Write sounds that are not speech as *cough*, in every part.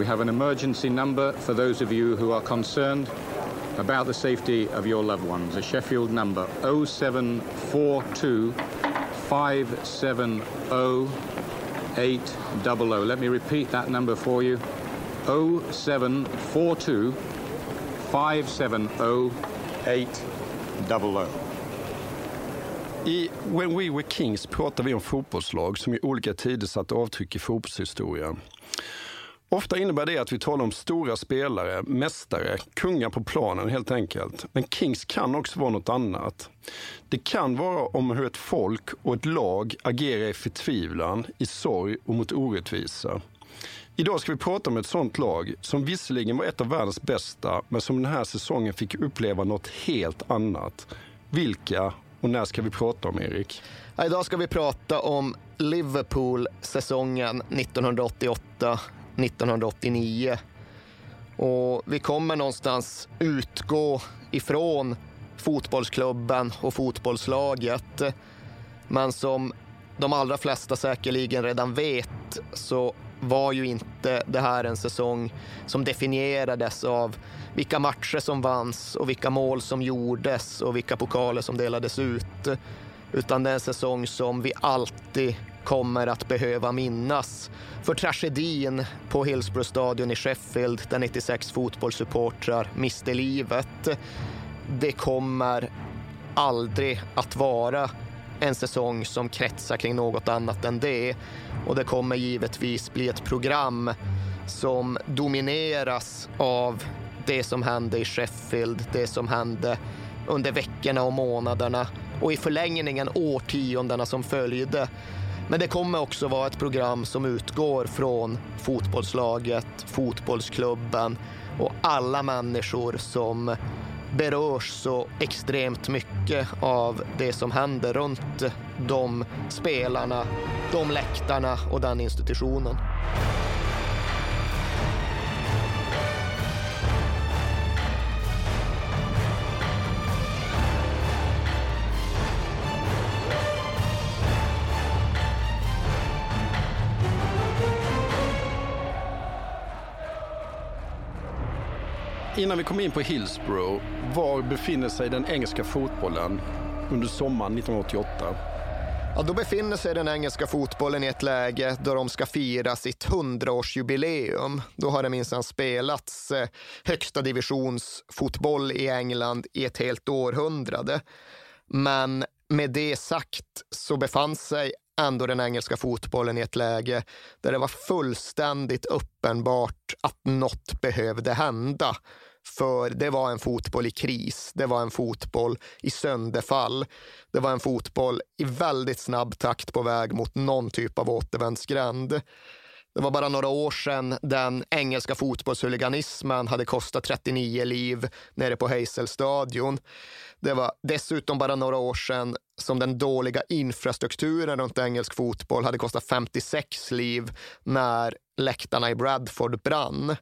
We have an emergency number for those of you who are concerned about the safety of your loved ones. A Sheffield number 0742 570 800. Let me repeat that number for you 0742 570 800. I When We Were Kings pratar vi om fotbollslag som i olika tider satt avtryck i fotbollshistorien. Ofta innebär det att vi talar om stora spelare, mästare, kungar på planen helt enkelt. Men Kings kan också vara något annat. Det kan vara om hur ett folk och ett lag agerar i förtvivlan, i sorg och mot orättvisa. Idag ska vi prata om ett sånt lag som visserligen var ett av världens bästa, men som den här säsongen fick uppleva något helt annat. Vilka och när ska vi prata om, Erik? Idag ska vi prata om Liverpool-säsongen 1988 1989. Och vi kommer någonstans utgå ifrån fotbollsklubben och fotbollslaget. Men som de allra flesta säkerligen redan vet så var ju inte det här en säsong som definierades av vilka matcher som vanns och vilka mål som gjordes och vilka pokaler som delades ut. Utan det är en säsong som vi alltid kommer att behöva minnas. För tragedin på Hillsborough Stadion i Sheffield där 96 fotbollssupportrar miste livet. Det kommer aldrig att vara en säsong som kretsar kring något annat än det. Och det kommer givetvis bli ett program som domineras av det som hände i Sheffield, det som hände under veckorna och månaderna och i förlängningen årtiondena som följde. Men det kommer också vara ett program som utgår från fotbollslaget, fotbollsklubben och alla människor som berörs så extremt mycket av det som händer runt de spelarna, de läktarna och den institutionen. Innan vi kommer in på Hillsborough, var befinner sig den engelska fotbollen under sommaren 1988? Ja, då befinner sig den engelska fotbollen i ett läge då de ska fira sitt 100-årsjubileum. Då har det minsann spelats eh, högsta divisionsfotboll i England i ett helt århundrade. Men med det sagt så befann sig ändå den engelska fotbollen i ett läge där det var fullständigt uppenbart att något behövde hända. För det var en fotboll i kris, det var en fotboll i sönderfall. Det var en fotboll i väldigt snabb takt på väg mot någon typ av återvändsgränd. Det var bara några år sedan den engelska fotbollshuliganismen hade kostat 39 liv nere på Hazelstadion. Det var dessutom bara några år sedan som den dåliga infrastrukturen runt engelsk fotboll hade kostat 56 liv när läktarna i Bradford brann.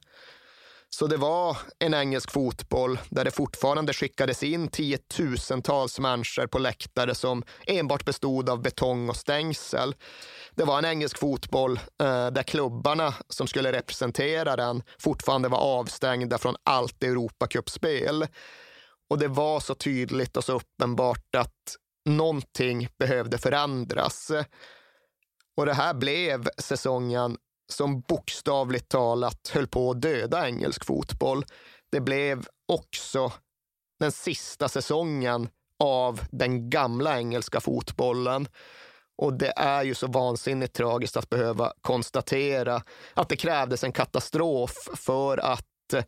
Så det var en engelsk fotboll där det fortfarande skickades in tiotusentals människor på läktare som enbart bestod av betong och stängsel. Det var en engelsk fotboll eh, där klubbarna som skulle representera den fortfarande var avstängda från allt Europacupspel. Och det var så tydligt och så uppenbart att någonting behövde förändras. Och det här blev säsongen som bokstavligt talat höll på att döda engelsk fotboll. Det blev också den sista säsongen av den gamla engelska fotbollen. Och det är ju så vansinnigt tragiskt att behöva konstatera att det krävdes en katastrof för att eh,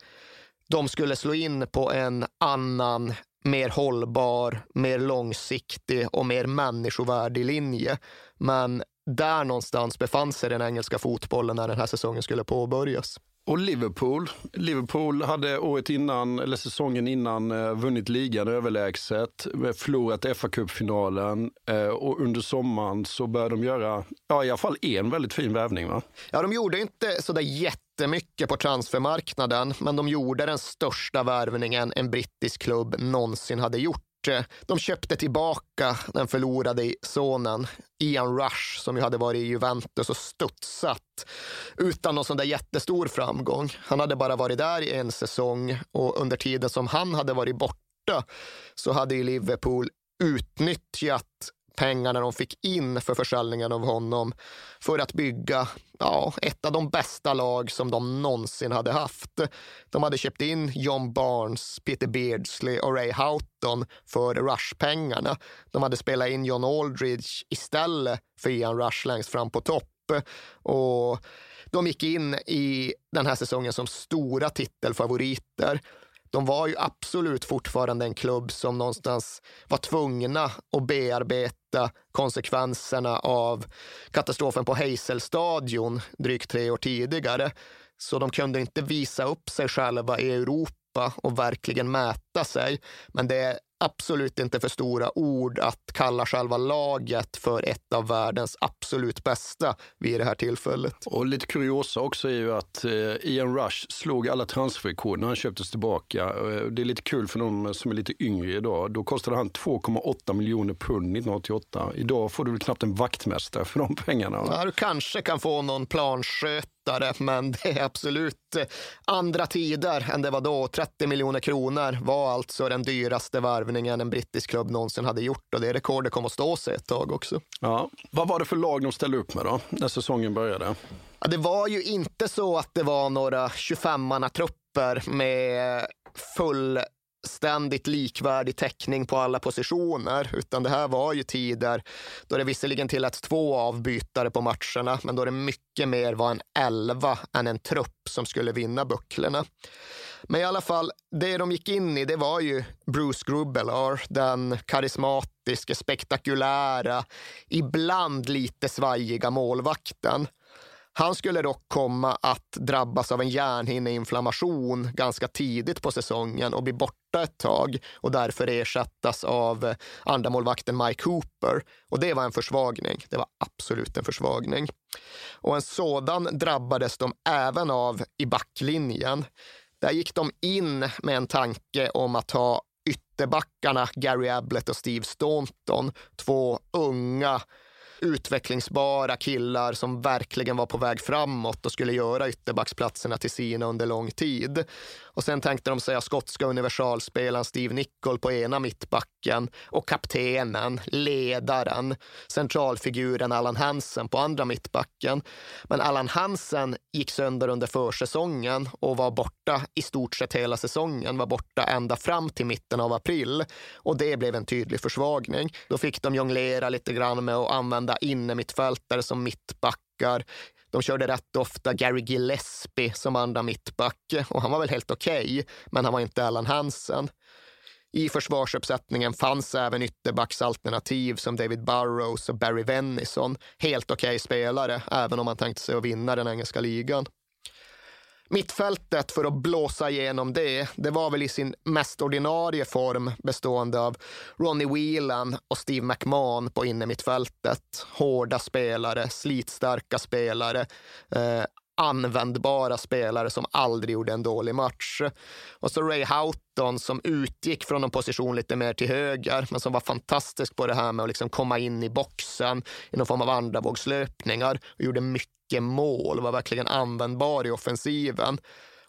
de skulle slå in på en annan, mer hållbar, mer långsiktig och mer människovärdig linje. Men där någonstans befann sig den engelska fotbollen när den här säsongen skulle påbörjas. Och Liverpool. Liverpool hade året innan, eller säsongen innan, eh, vunnit ligan överlägset, förlorat FA-cupfinalen eh, och under sommaren så började de göra, ja i alla fall en väldigt fin värvning va? Ja, de gjorde inte sådär jättemycket på transfermarknaden, men de gjorde den största värvningen en brittisk klubb någonsin hade gjort Eh, de köpte tillbaka den förlorade sonen Ian Rush som ju hade varit i Juventus och studsat utan någon sån där jättestor framgång. Han hade bara varit där i en säsong och under tiden som han hade varit borta så hade ju Liverpool utnyttjat pengarna de fick in för försäljningen av honom för att bygga ja, ett av de bästa lag som de någonsin hade haft. De hade köpt in John Barnes, Peter Beardsley och Ray Houghton för Rush-pengarna. De hade spelat in John Aldridge istället för Ian Rush längst fram på topp. Och de gick in i den här säsongen som stora titelfavoriter de var ju absolut fortfarande en klubb som någonstans var tvungna att bearbeta konsekvenserna av katastrofen på Hazelstadion drygt tre år tidigare. Så de kunde inte visa upp sig själva i Europa och verkligen mäta sig. Men det absolut inte för stora ord att kalla själva laget för ett av världens absolut bästa vid det här tillfället. Och lite kuriosa också är ju att eh, Ian Rush slog alla transferrekord när han köptes tillbaka. Eh, det är lite kul för de som är lite yngre idag. Då kostade han 2,8 miljoner pund 1988. Idag får du väl knappt en vaktmästare för de pengarna. Ja, du kanske kan få någon plansköt men det är absolut andra tider än det var då. 30 miljoner kronor var alltså den dyraste värvningen en brittisk klubb någonsin hade gjort och det rekordet kommer att stå sig ett tag också. Ja. Vad var det för lag de ställde upp med då, när säsongen började? Ja, det var ju inte så att det var några 25-mannatrupper med full ständigt likvärdig täckning på alla positioner, utan det här var ju tider då det visserligen tilläts två avbytare på matcherna, men då det mycket mer var en elva än en trupp som skulle vinna bucklorna. Men i alla fall, det de gick in i, det var ju Bruce Grubbelar, den karismatiska, spektakulära, ibland lite svajiga målvakten. Han skulle dock komma att drabbas av en hjärnhinneinflammation ganska tidigt på säsongen och bli borta ett tag och därför ersättas av eh, andramålvakten Mike Cooper. Och det var en försvagning. Det var absolut en försvagning. Och en sådan drabbades de även av i backlinjen. Där gick de in med en tanke om att ha ytterbackarna Gary Ablett och Steve Staunton, två unga utvecklingsbara killar som verkligen var på väg framåt och skulle göra ytterbacksplatserna till sina under lång tid. Och sen tänkte de säga skotska universalspelaren Steve Nichol på ena mittbacken och kaptenen, ledaren, centralfiguren Allan Hansen på andra mittbacken. Men Allan Hansen gick sönder under försäsongen och var borta i stort sett hela säsongen, var borta ända fram till mitten av april. Och det blev en tydlig försvagning. Då fick de jonglera lite grann med att använda innermittfältare som mittbackar de körde rätt ofta Gary Gillespie som andra mittback och han var väl helt okej, okay, men han var inte Allan Hansen. I försvarsuppsättningen fanns även ytterbacksalternativ som David Burrows och Barry Vennison. Helt okej okay spelare, även om man tänkte sig att vinna den engelska ligan. Mittfältet, för att blåsa igenom det, det var väl i sin mest ordinarie form bestående av Ronnie Whelan och Steve McMahon på innermittfältet. Hårda spelare, slitstarka spelare. Eh, användbara spelare som aldrig gjorde en dålig match. Och så Ray Houghton som utgick från en position lite mer till höger, men som var fantastisk på det här med att liksom komma in i boxen i någon form av andravågslöpningar och gjorde mycket mål, var verkligen användbar i offensiven.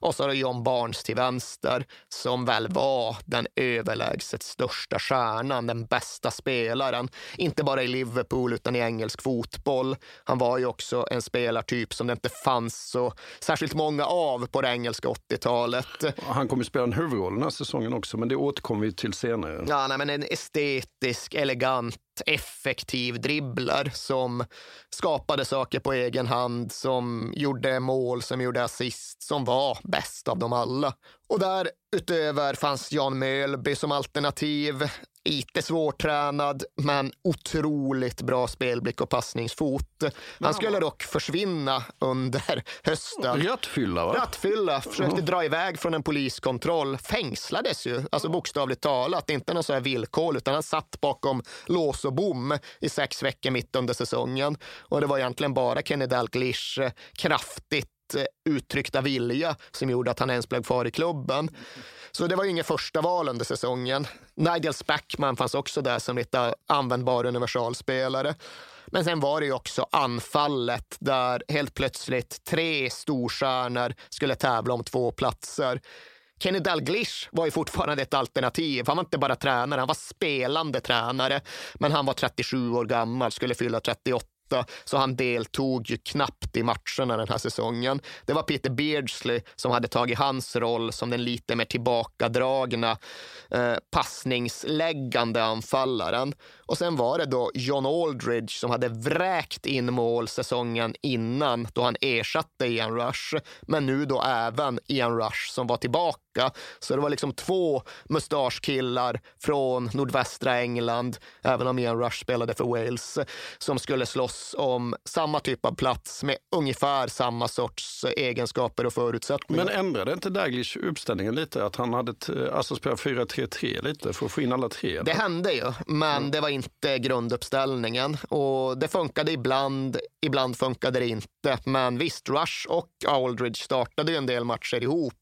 Och så har du John Barnes till vänster som väl var den överlägset största stjärnan, den bästa spelaren. Inte bara i Liverpool utan i engelsk fotboll. Han var ju också en spelartyp som det inte fanns så särskilt många av på det engelska 80-talet. Han kommer spela en huvudroll den här säsongen också, men det återkommer vi till senare. Ja, nej, men en estetisk, elegant effektiv dribbler som skapade saker på egen hand, som gjorde mål, som gjorde assist, som var bäst av dem alla. Och där utöver fanns Jan Mölby som alternativ lite svårtränad, men otroligt bra spelblick och passningsfot. Han skulle dock försvinna under hösten. Rattfylla, va? Rattfylla, försökte mm. dra iväg från en poliskontroll, fängslades ju, alltså bokstavligt talat, inte någon sån här villkor, utan han satt bakom lås och bom i sex veckor mitt under säsongen. Och det var egentligen bara Kenny Dalglish eh, kraftigt eh, uttryckta vilja som gjorde att han ens blev kvar i klubben. Så det var ju inget första val under säsongen. Nigel Spackman fanns också där som lite användbar universalspelare. Men sen var det ju också anfallet där helt plötsligt tre storstjärnor skulle tävla om två platser. Kenny Dalglish var ju fortfarande ett alternativ. Han var inte bara tränare, han var spelande tränare. Men han var 37 år gammal, skulle fylla 38 så han deltog ju knappt i matcherna den här säsongen. Det var Peter Beardsley som hade tagit hans roll som den lite mer tillbakadragna eh, passningsläggande anfallaren. Och sen var det då John Aldridge som hade vräkt in mål säsongen innan då han ersatte Ian Rush. Men nu då även Ian Rush som var tillbaka. Så det var liksom två mustaschkillar från nordvästra England, även om Ian Rush spelade för Wales, som skulle slåss om samma typ av plats med ungefär samma sorts egenskaper och förutsättningar. Men ändrade inte Daglish uppställningen lite? Att han hade alltså spelat 4-3-3 lite för att få in alla tre? Det hände ju, men mm. det var inte grunduppställningen. Och det funkade ibland, ibland funkade det inte. Men visst, Rush och Aldridge startade ju en del matcher ihop.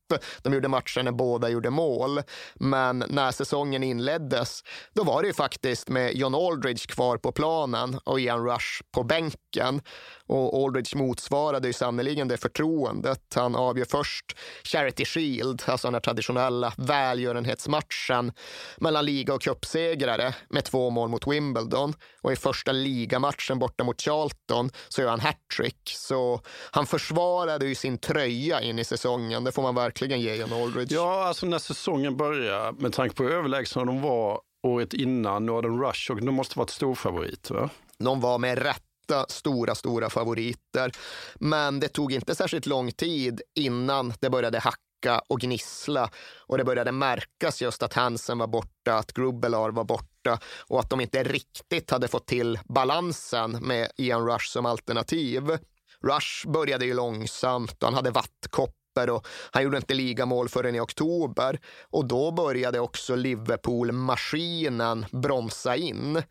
De gjorde matcher när båda gjorde mål. Men när säsongen inleddes, då var det ju faktiskt med John Aldridge kvar på planen och Ian Rush på bänken. Och Aldridge motsvarade ju sannerligen det förtroendet. Han avgör först Charity Shield, alltså den här traditionella välgörenhetsmatchen mellan liga och cupsegrare med två mål mot Wimbledon. Och i första ligamatchen borta mot Charlton så gör han hattrick. Så han försvarade ju sin tröja in i säsongen. Det får man verkligen ge John Aldridge. Ja, alltså när säsongen börjar, med tanke på hur överlägsna de var året innan Northern Rush, och de måste varit storfavorit. Va? De var med rätt stora, stora favoriter. Men det tog inte särskilt lång tid innan det började hacka och gnissla och det började märkas just att Hansen var borta, att Grubbelar var borta och att de inte riktigt hade fått till balansen med Ian Rush som alternativ. Rush började ju långsamt och han hade vattkoppor och han gjorde inte ligamål förrän i oktober. Och då började också Liverpool-maskinen bromsa in.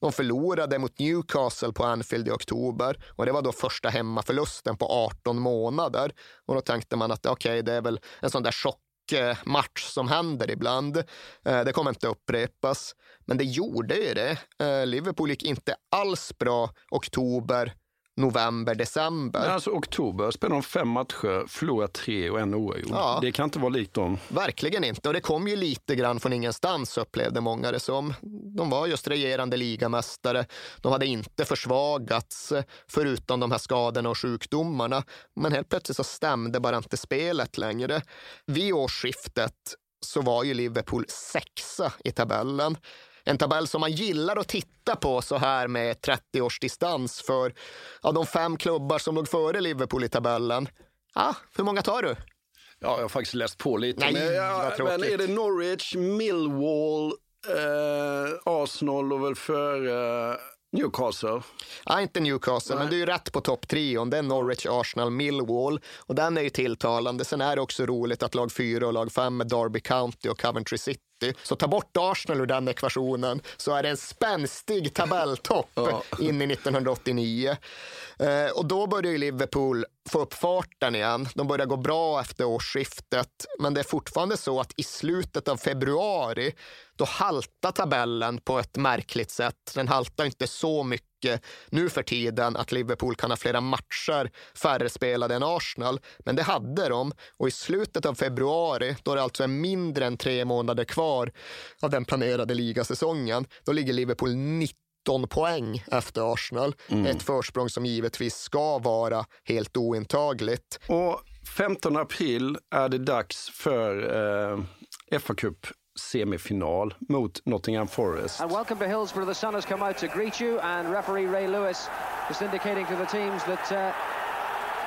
De förlorade mot Newcastle på Anfield i oktober och det var då första hemmaförlusten på 18 månader. Och då tänkte man att okej, okay, det är väl en sån där chockmatch som händer ibland. Eh, det kommer inte upprepas. Men det gjorde ju det. Eh, Liverpool gick inte alls bra oktober november, december. Alltså oktober spelade de fem matcher, förlorat tre och en oavgjord. Ja. Det kan inte vara likt dem. Verkligen inte. Och det kom ju lite grann från ingenstans upplevde många det som. De var just regerande ligamästare. De hade inte försvagats förutom de här skadorna och sjukdomarna. Men helt plötsligt så stämde bara inte spelet längre. Vid årsskiftet så var ju Liverpool sexa i tabellen. En tabell som man gillar att titta på så här med 30 års distans för ja, de fem klubbar som låg före Liverpool i tabellen. Ja, hur många tar du? Ja, jag har faktiskt läst på lite. Nej, men, ja, men är det Norwich, Millwall, eh, Arsenal och väl för eh, Newcastle? Ja, inte Newcastle, Nej. men du är rätt på topptrion. Det är Norwich, Arsenal, Millwall och den är ju tilltalande. Sen är det också roligt att lag 4 och lag 5 är Derby County och Coventry City så ta bort Arsenal ur den ekvationen så är det en spänstig tabelltopp ja. in i 1989. Eh, och då börjar Liverpool få upp farten igen. De börjar gå bra efter årsskiftet. Men det är fortfarande så att i slutet av februari då haltar tabellen på ett märkligt sätt. Den haltar inte så mycket nu för tiden att Liverpool kan ha flera matcher färre spelade än Arsenal. Men det hade de och i slutet av februari, då det alltså är mindre än tre månader kvar av den planerade ligasäsongen, då ligger Liverpool 90 poäng efter Arsenal. Mm. Ett försprång som givetvis ska vara helt ointagligt. Och 15 april är det dags för eh, FA-cup semifinal mot Nottingham Forest. And welcome to Hillsborough. The sun has come out to greet you and referee Ray Lewis is indicating to the teams that uh,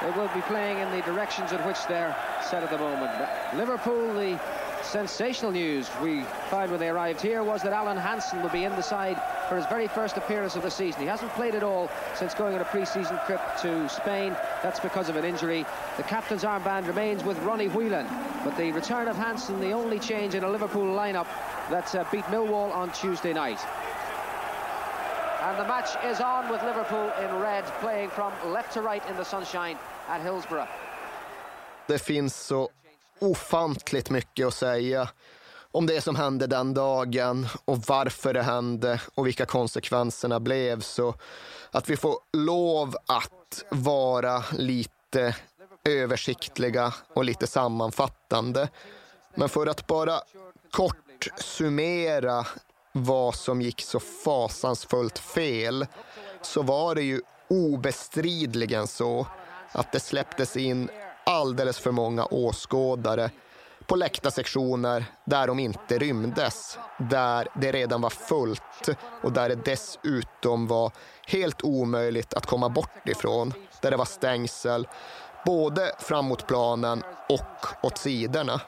they will be playing in the directions in which they're set at the moment. Liverpool, the sensational news we found when they arrived here was that Alan Hansen will be in the side for his very first appearance of the season. He hasn't played at all since going on a pre-season trip to Spain. That's because of an injury. The captain's armband remains with Ronnie Whelan, but the return of Hansen, the only change in a Liverpool lineup that uh, beat Millwall on Tuesday night. And the match is on with Liverpool in red, playing from left to right in the sunshine at Hillsborough. Det finns så ofantligt mycket att säga om det som hände den dagen och varför det hände och vilka konsekvenserna blev. Så att vi får lov att vara lite översiktliga och lite sammanfattande. Men för att bara kort summera vad som gick så fasansfullt fel så var det ju obestridligen så att det släpptes in alldeles för många åskådare på läktarsektioner där de inte rymdes, där det redan var fullt och där det dessutom var helt omöjligt att komma bort ifrån, där det var stängsel både framåt planen och åt sidorna.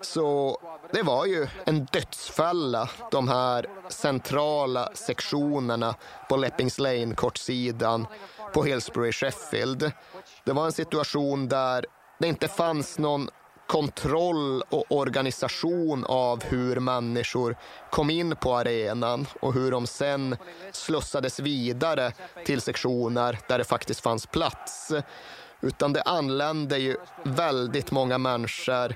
Så det var ju en dödsfälla, de här centrala sektionerna på Leppings Lane, kortsidan, på Hillsbury Sheffield. Det var en situation där det inte fanns någon kontroll och organisation av hur människor kom in på arenan och hur de sen slussades vidare till sektioner där det faktiskt fanns plats. Utan det anlände ju väldigt många människor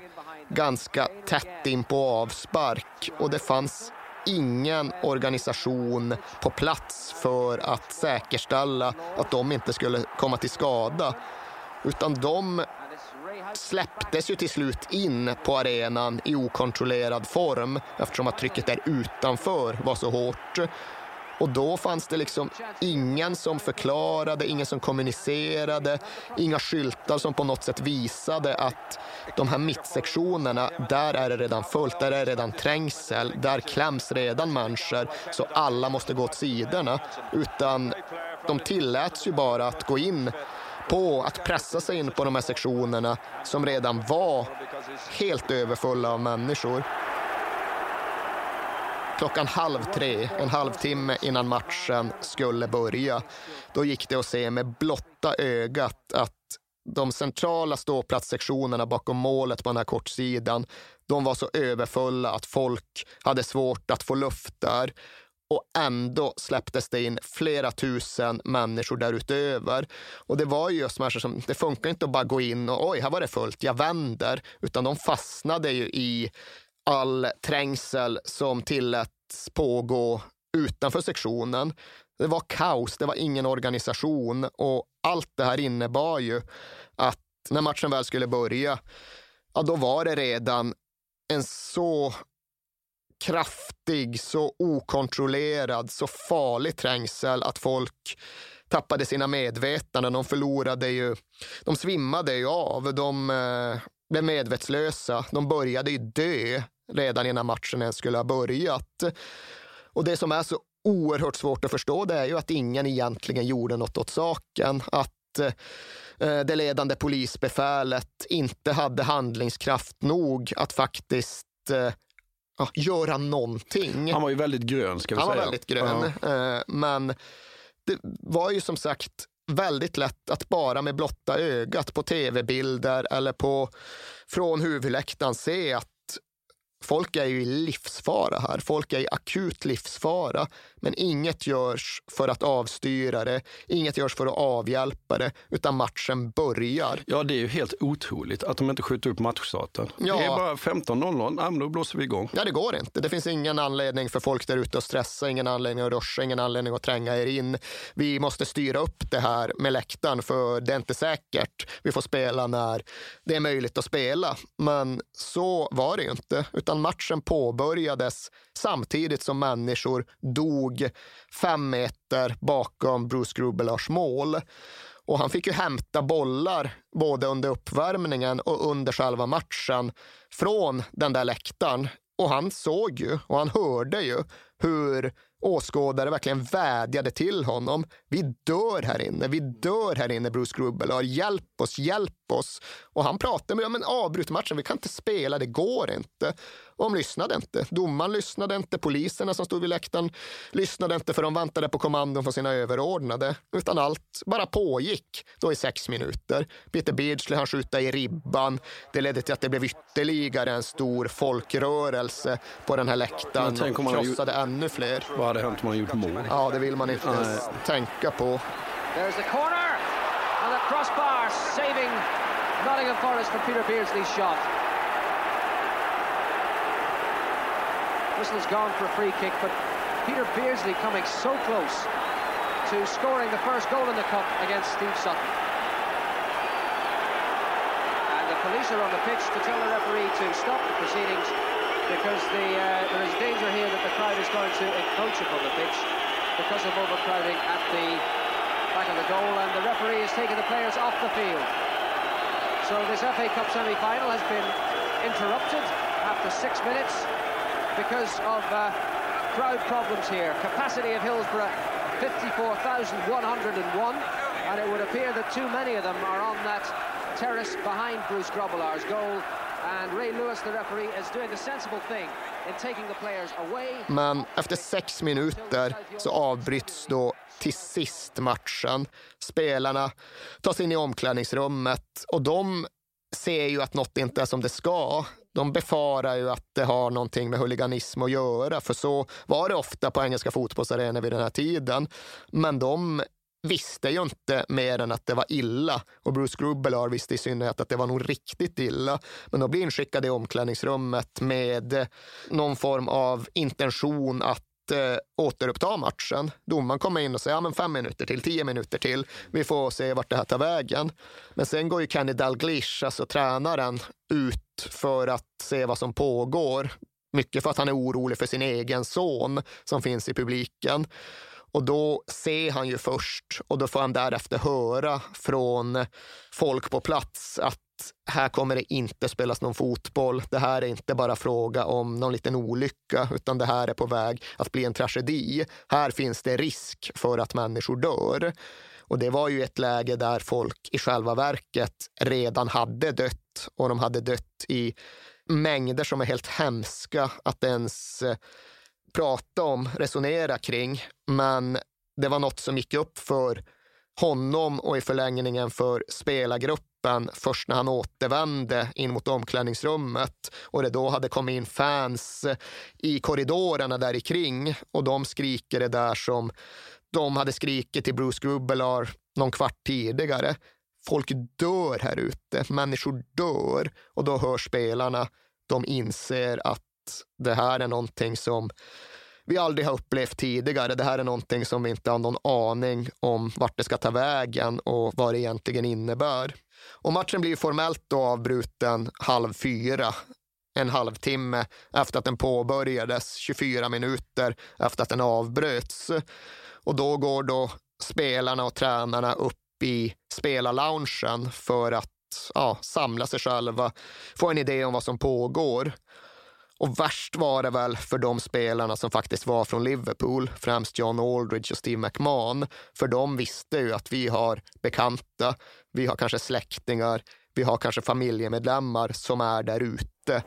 ganska tätt in på avspark och det fanns ingen organisation på plats för att säkerställa att de inte skulle komma till skada. Utan de släpptes ju till slut in på arenan i okontrollerad form eftersom att trycket där utanför var så hårt. Och då fanns det liksom ingen som förklarade, ingen som kommunicerade, inga skyltar som på något sätt visade att de här mittsektionerna, där är det redan fullt, där är det redan trängsel, där kläms redan människor, så alla måste gå åt sidorna. Utan de tilläts ju bara att gå in på att pressa sig in på de här sektionerna som redan var helt överfulla av människor. Klockan halv tre, en halvtimme innan matchen skulle börja, då gick det att se med blotta ögat att de centrala ståplatssektionerna bakom målet på den här kortsidan, de var så överfulla att folk hade svårt att få luft där och ändå släpptes det in flera tusen människor därutöver. Och det var ju just människor som, det funkar inte att bara gå in och oj, här var det fullt, jag vänder, utan de fastnade ju i all trängsel som tilläts pågå utanför sektionen. Det var kaos, det var ingen organisation och allt det här innebar ju att när matchen väl skulle börja, ja, då var det redan en så kraftig, så okontrollerad, så farlig trängsel att folk tappade sina medvetanden. De förlorade ju, de svimmade ju av, de eh, blev medvetslösa. De började ju dö redan innan matchen ens skulle ha börjat. Och det som är så oerhört svårt att förstå det är ju att ingen egentligen gjorde något åt saken. Att eh, det ledande polisbefälet inte hade handlingskraft nog att faktiskt eh, ja, göra någonting. Han var ju väldigt grön ska vi Han säga. var väldigt grön. Ja. Eh, Men det var ju som sagt väldigt lätt att bara med blotta ögat på tv-bilder eller på, från huvudläktaren se att folk är ju i livsfara här. Folk är i akut livsfara. Men inget görs för att avstyra det. Inget görs för att avhjälpa det. Utan matchen börjar. Ja, det är ju helt otroligt att de inte skjuter upp matchstarten. Ja. Det är bara 15.00, ja, men då blåser vi igång. Ja, det går inte. Det finns ingen anledning för folk där ute att stressa, ingen anledning att ruscha, ingen anledning att tränga er in. Vi måste styra upp det här med läktaren, för det är inte säkert vi får spela när det är möjligt att spela. Men så var det ju inte, utan matchen påbörjades samtidigt som människor dog fem meter bakom Bruce Grubelars mål. Och han fick ju hämta bollar både under uppvärmningen och under själva matchen från den där läktaren. Och han såg ju och han hörde ju hur åskådare verkligen vädjade till honom. Vi dör här inne, vi dör här inne, Bruce Grubbelar. Hjälp oss, hjälp oss. Och han pratade med dem, men avbryt matchen, vi kan inte spela, det går inte. Och de lyssnade inte. Domaren lyssnade inte, poliserna som stod vid läktaren lyssnade inte för de väntade på kommandon från sina överordnade. Utan allt bara pågick då i sex minuter. Peter Beardsley han skjuta i ribban. Det ledde till att det blev ytterligare en stor folkrörelse på den här läktaren och krossade gjort... ännu fler. Vad hade hänt om man gjort mål? Ja, det vill man inte ens tänka på. There's the corner and the crossbar saving Nottingham Forest from Peter Beardsley's shot. Whistle's gone for a free kick, but Peter Beardsley coming so close to scoring the first goal in the cup against Steve Sutton. And the police are on the pitch to tell the referee to stop the proceedings because the, uh, there is danger here that the crowd is going to encroach upon the pitch because of overcrowding at the back of the goal and the referee is taking the players off the field. So this FA Cup semi-final has been interrupted after six minutes because of uh, crowd problems here. Capacity of Hillsborough, 54,101, and it would appear that too many of them are on that terrace behind Bruce Grobbelaar's goal. And Ray Lewis, the referee, is doing the sensible thing in taking the players away. Men efter sex minuter så avbryts då till sist matchen. Spelarna tas in i omklädningsrummet och de ser ju att något inte är som det ska de befarar ju att det har någonting med huliganism att göra, för så var det ofta på engelska fotbollsarenor vid den här tiden. Men de visste ju inte mer än att det var illa. Och Bruce Grubbelar visste i synnerhet att det var nog riktigt illa. Men de blir inskickade i omklädningsrummet med någon form av intention att eh, återuppta matchen. Domaren kommer in och säger ja, men fem minuter till, tio minuter till. Vi får se vart det här tar vägen. Men sen går ju Kenny Dalglish, alltså tränaren, ut för att se vad som pågår. Mycket för att han är orolig för sin egen son som finns i publiken. Och då ser han ju först och då får han därefter höra från folk på plats att här kommer det inte spelas någon fotboll. Det här är inte bara fråga om någon liten olycka, utan det här är på väg att bli en tragedi. Här finns det risk för att människor dör. Och det var ju ett läge där folk i själva verket redan hade dött. Och de hade dött i mängder som är helt hemska att ens eh, prata om, resonera kring. Men det var något som gick upp för honom och i förlängningen för spelargruppen först när han återvände in mot omklädningsrummet. Och det då hade kommit in fans eh, i korridorerna där kring. Och de skriker det där som de hade skrikit till Bruce Grubbelar någon kvart tidigare. Folk dör här ute, människor dör och då hör spelarna, de inser att det här är någonting som vi aldrig har upplevt tidigare. Det här är någonting som vi inte har någon aning om vart det ska ta vägen och vad det egentligen innebär. Och matchen blir formellt då avbruten halv fyra en halvtimme efter att den påbörjades, 24 minuter efter att den avbröts. Och då går då spelarna och tränarna upp i spelarloungen för att ja, samla sig själva, få en idé om vad som pågår. Och värst var det väl för de spelarna som faktiskt var från Liverpool, främst John Aldridge och Steve McMahon. För de visste ju att vi har bekanta, vi har kanske släktingar, vi har kanske familjemedlemmar som är där ute.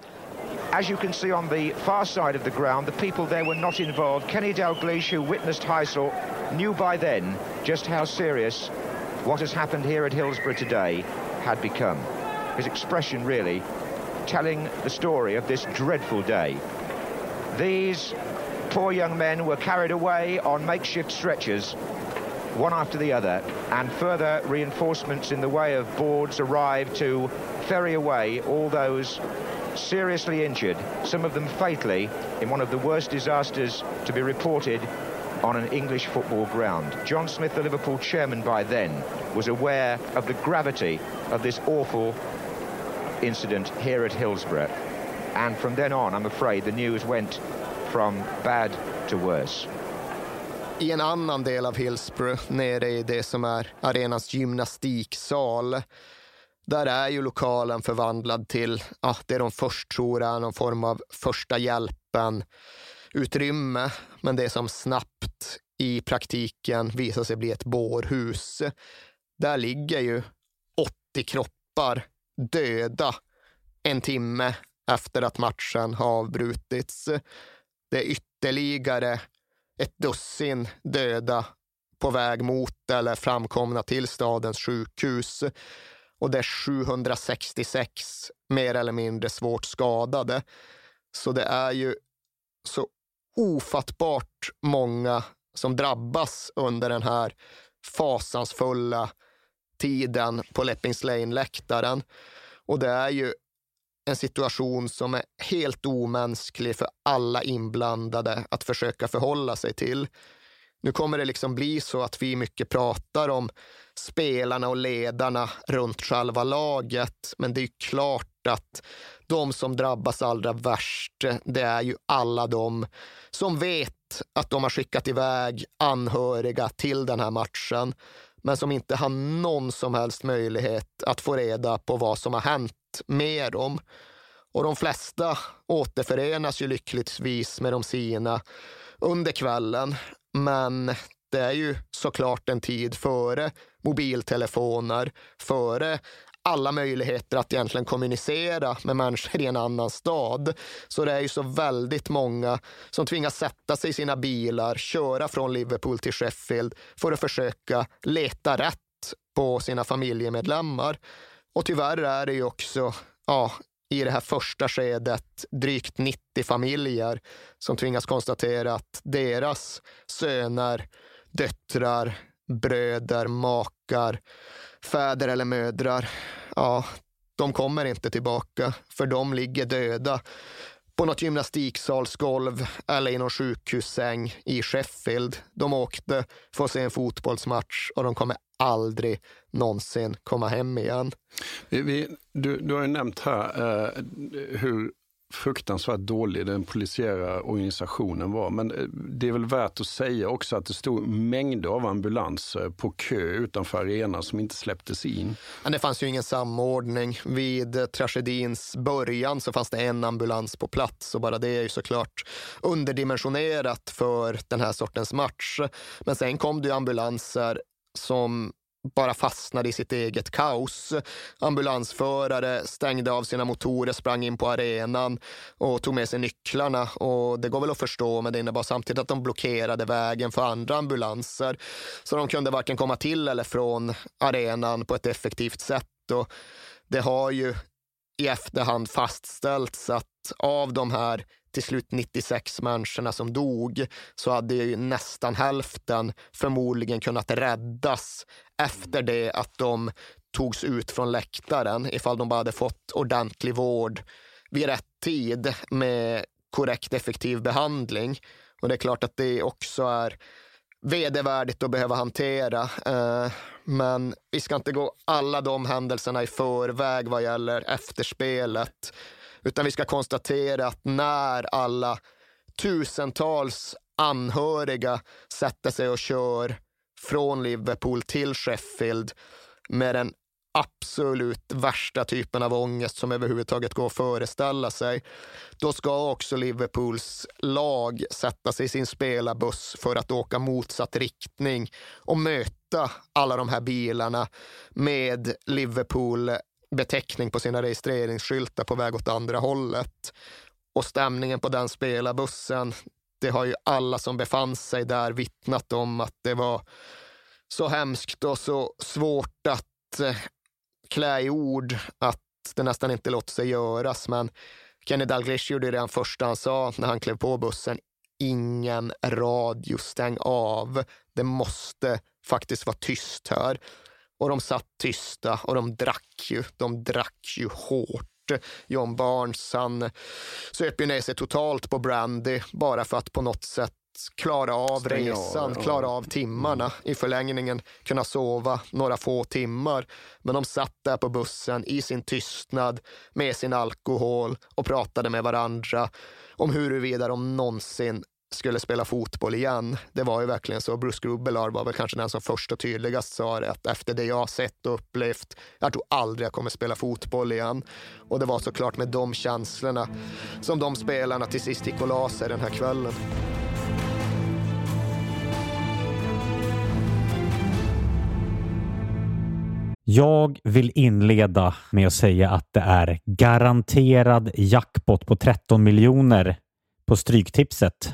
As you can see on the far side of the ground, the people there were not involved. Kenny Dalglish, who witnessed Heysel, knew by then just how serious what has happened here at Hillsborough today had become. His expression really telling the story of this dreadful day. These poor young men were carried away on makeshift stretchers, one after the other, and further reinforcements in the way of boards arrived to ferry away all those seriously injured, some of them fatally, in one of the worst disasters to be reported on an English football ground. John Smith, the Liverpool chairman by then, was aware of the gravity of this awful incident here at Hillsborough. And from then on, I'm afraid, the news went from bad to worse. I en annan del av Hillsborough, nere i det som är arenans gymnastiksal, där är ju lokalen förvandlad till ja, det de först tror är någon form av första hjälpen utrymme, men det som snabbt i praktiken visar sig bli ett bårhus. Där ligger ju 80 kroppar döda en timme efter att matchen har avbrutits. Det är ytterligare ett dussin döda på väg mot eller framkomna till stadens sjukhus. Och det är 766 mer eller mindre svårt skadade. Så det är ju så ofattbart många som drabbas under den här fasansfulla tiden på Leppings Lane-läktaren. Och det är ju en situation som är helt omänsklig för alla inblandade att försöka förhålla sig till. Nu kommer det liksom bli så att vi mycket pratar om spelarna och ledarna runt själva laget, men det är klart att de som drabbas allra värst, det är ju alla de som vet att de har skickat iväg anhöriga till den här matchen, men som inte har någon som helst möjlighet att få reda på vad som har hänt med dem. Och de flesta återförenas ju lyckligtvis med de sina under kvällen. Men det är ju såklart en tid före mobiltelefoner, före alla möjligheter att egentligen kommunicera med människor i en annan stad. Så det är ju så väldigt många som tvingas sätta sig i sina bilar, köra från Liverpool till Sheffield för att försöka leta rätt på sina familjemedlemmar. Och tyvärr är det ju också ja, i det här första skedet drygt 90 familjer som tvingas konstatera att deras söner, döttrar, bröder, makar, fäder eller mödrar, ja, de kommer inte tillbaka för de ligger döda på något gymnastiksalsgolv eller i någon sjukhussäng i Sheffield. De åkte för att se en fotbollsmatch och de kommer aldrig någonsin komma hem igen. Vi, vi, du, du har ju nämnt här eh, hur fruktansvärt dålig den polisiära organisationen var. Men eh, det är väl värt att säga också att det stod mängder av ambulanser på kö utanför arenan som inte släpptes in. Men det fanns ju ingen samordning. Vid eh, tragedins början så fanns det en ambulans på plats och bara det är ju såklart underdimensionerat för den här sortens match. Men sen kom det ju ambulanser som bara fastnade i sitt eget kaos. Ambulansförare stängde av sina motorer, sprang in på arenan och tog med sig nycklarna. Och det går väl att förstå, men det innebar samtidigt att de blockerade vägen för andra ambulanser. Så de kunde varken komma till eller från arenan på ett effektivt sätt. Och det har ju i efterhand fastställts att av de här till slut 96 människorna som dog så hade ju nästan hälften förmodligen kunnat räddas efter det att de togs ut från läktaren ifall de bara hade fått ordentlig vård vid rätt tid med korrekt effektiv behandling. Och det är klart att det också är vedervärdigt att behöva hantera. Eh, men vi ska inte gå alla de händelserna i förväg vad gäller efterspelet. Utan vi ska konstatera att när alla tusentals anhöriga sätter sig och kör från Liverpool till Sheffield med den absolut värsta typen av ångest som överhuvudtaget går att föreställa sig. Då ska också Liverpools lag sätta sig i sin spelarbuss för att åka motsatt riktning och möta alla de här bilarna med Liverpool beteckning på sina registreringsskyltar på väg åt andra hållet. Och stämningen på den spelarbussen, det har ju alla som befann sig där vittnat om att det var så hemskt och så svårt att eh, klä i ord att det nästan inte låter sig göras. Men Kenny Dalglish gjorde det första han sa när han klev på bussen. Ingen radio, stäng av. Det måste faktiskt vara tyst här. Och de satt tysta och de drack ju. De drack ju hårt. John Barnes, han söp ju ner sig totalt på brandy bara för att på något sätt klara av Stänga resan, av, klara av timmarna. Mm. I förlängningen kunna sova några få timmar. Men de satt där på bussen i sin tystnad med sin alkohol och pratade med varandra om huruvida de någonsin skulle spela fotboll igen. Det var ju verkligen så. Bruce Grubbelar var väl kanske den som först och tydligast sa det, att efter det jag sett och upplevt, jag tror aldrig jag kommer spela fotboll igen. Och det var såklart med de känslorna som de spelarna till sist gick och la sig den här kvällen. Jag vill inleda med att säga att det är garanterad jackpot på 13 miljoner på Stryktipset.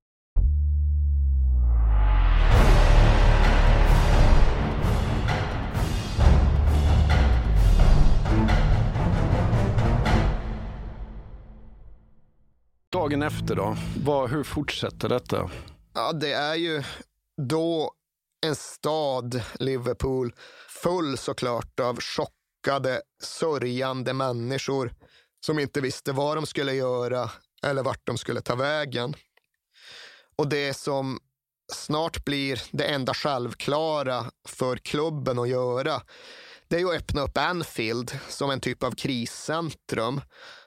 Dagen efter då? vad, hur fortsätter detta? Ja, det är ju då en stad, Liverpool, full såklart av chockade, sörjande människor som inte visste vad de skulle göra eller vart de skulle ta vägen. Och det som snart blir det enda självklara för klubben att göra, det är att öppna upp Anfield som en typ av kriscentrum.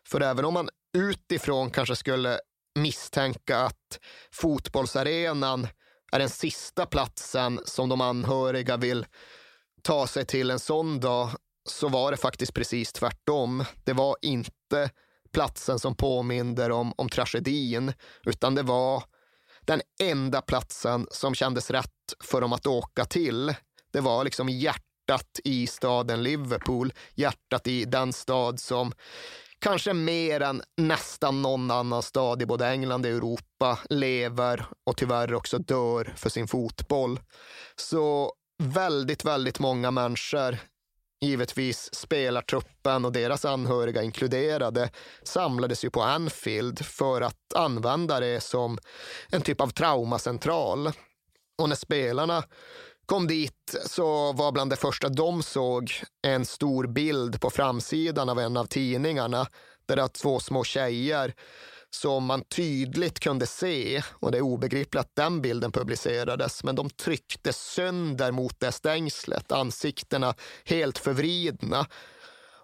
För även om man utifrån kanske skulle misstänka att fotbollsarenan är den sista platsen som de anhöriga vill ta sig till en sån dag så var det faktiskt precis tvärtom. Det var inte platsen som påminner om, om tragedin, utan det var den enda platsen som kändes rätt för dem att åka till. Det var liksom hjärtat i staden Liverpool, hjärtat i den stad som kanske mer än nästan någon annan stad i både England och Europa lever och tyvärr också dör för sin fotboll. Så väldigt, väldigt många människor givetvis spelartruppen och deras anhöriga inkluderade, samlades ju på Anfield för att använda det som en typ av traumacentral. Och när spelarna kom dit så var bland det första de såg en stor bild på framsidan av en av tidningarna där det var två små tjejer som man tydligt kunde se, och det är obegripligt att den bilden publicerades, men de tryckte sönder mot det stängslet, ansiktena helt förvridna.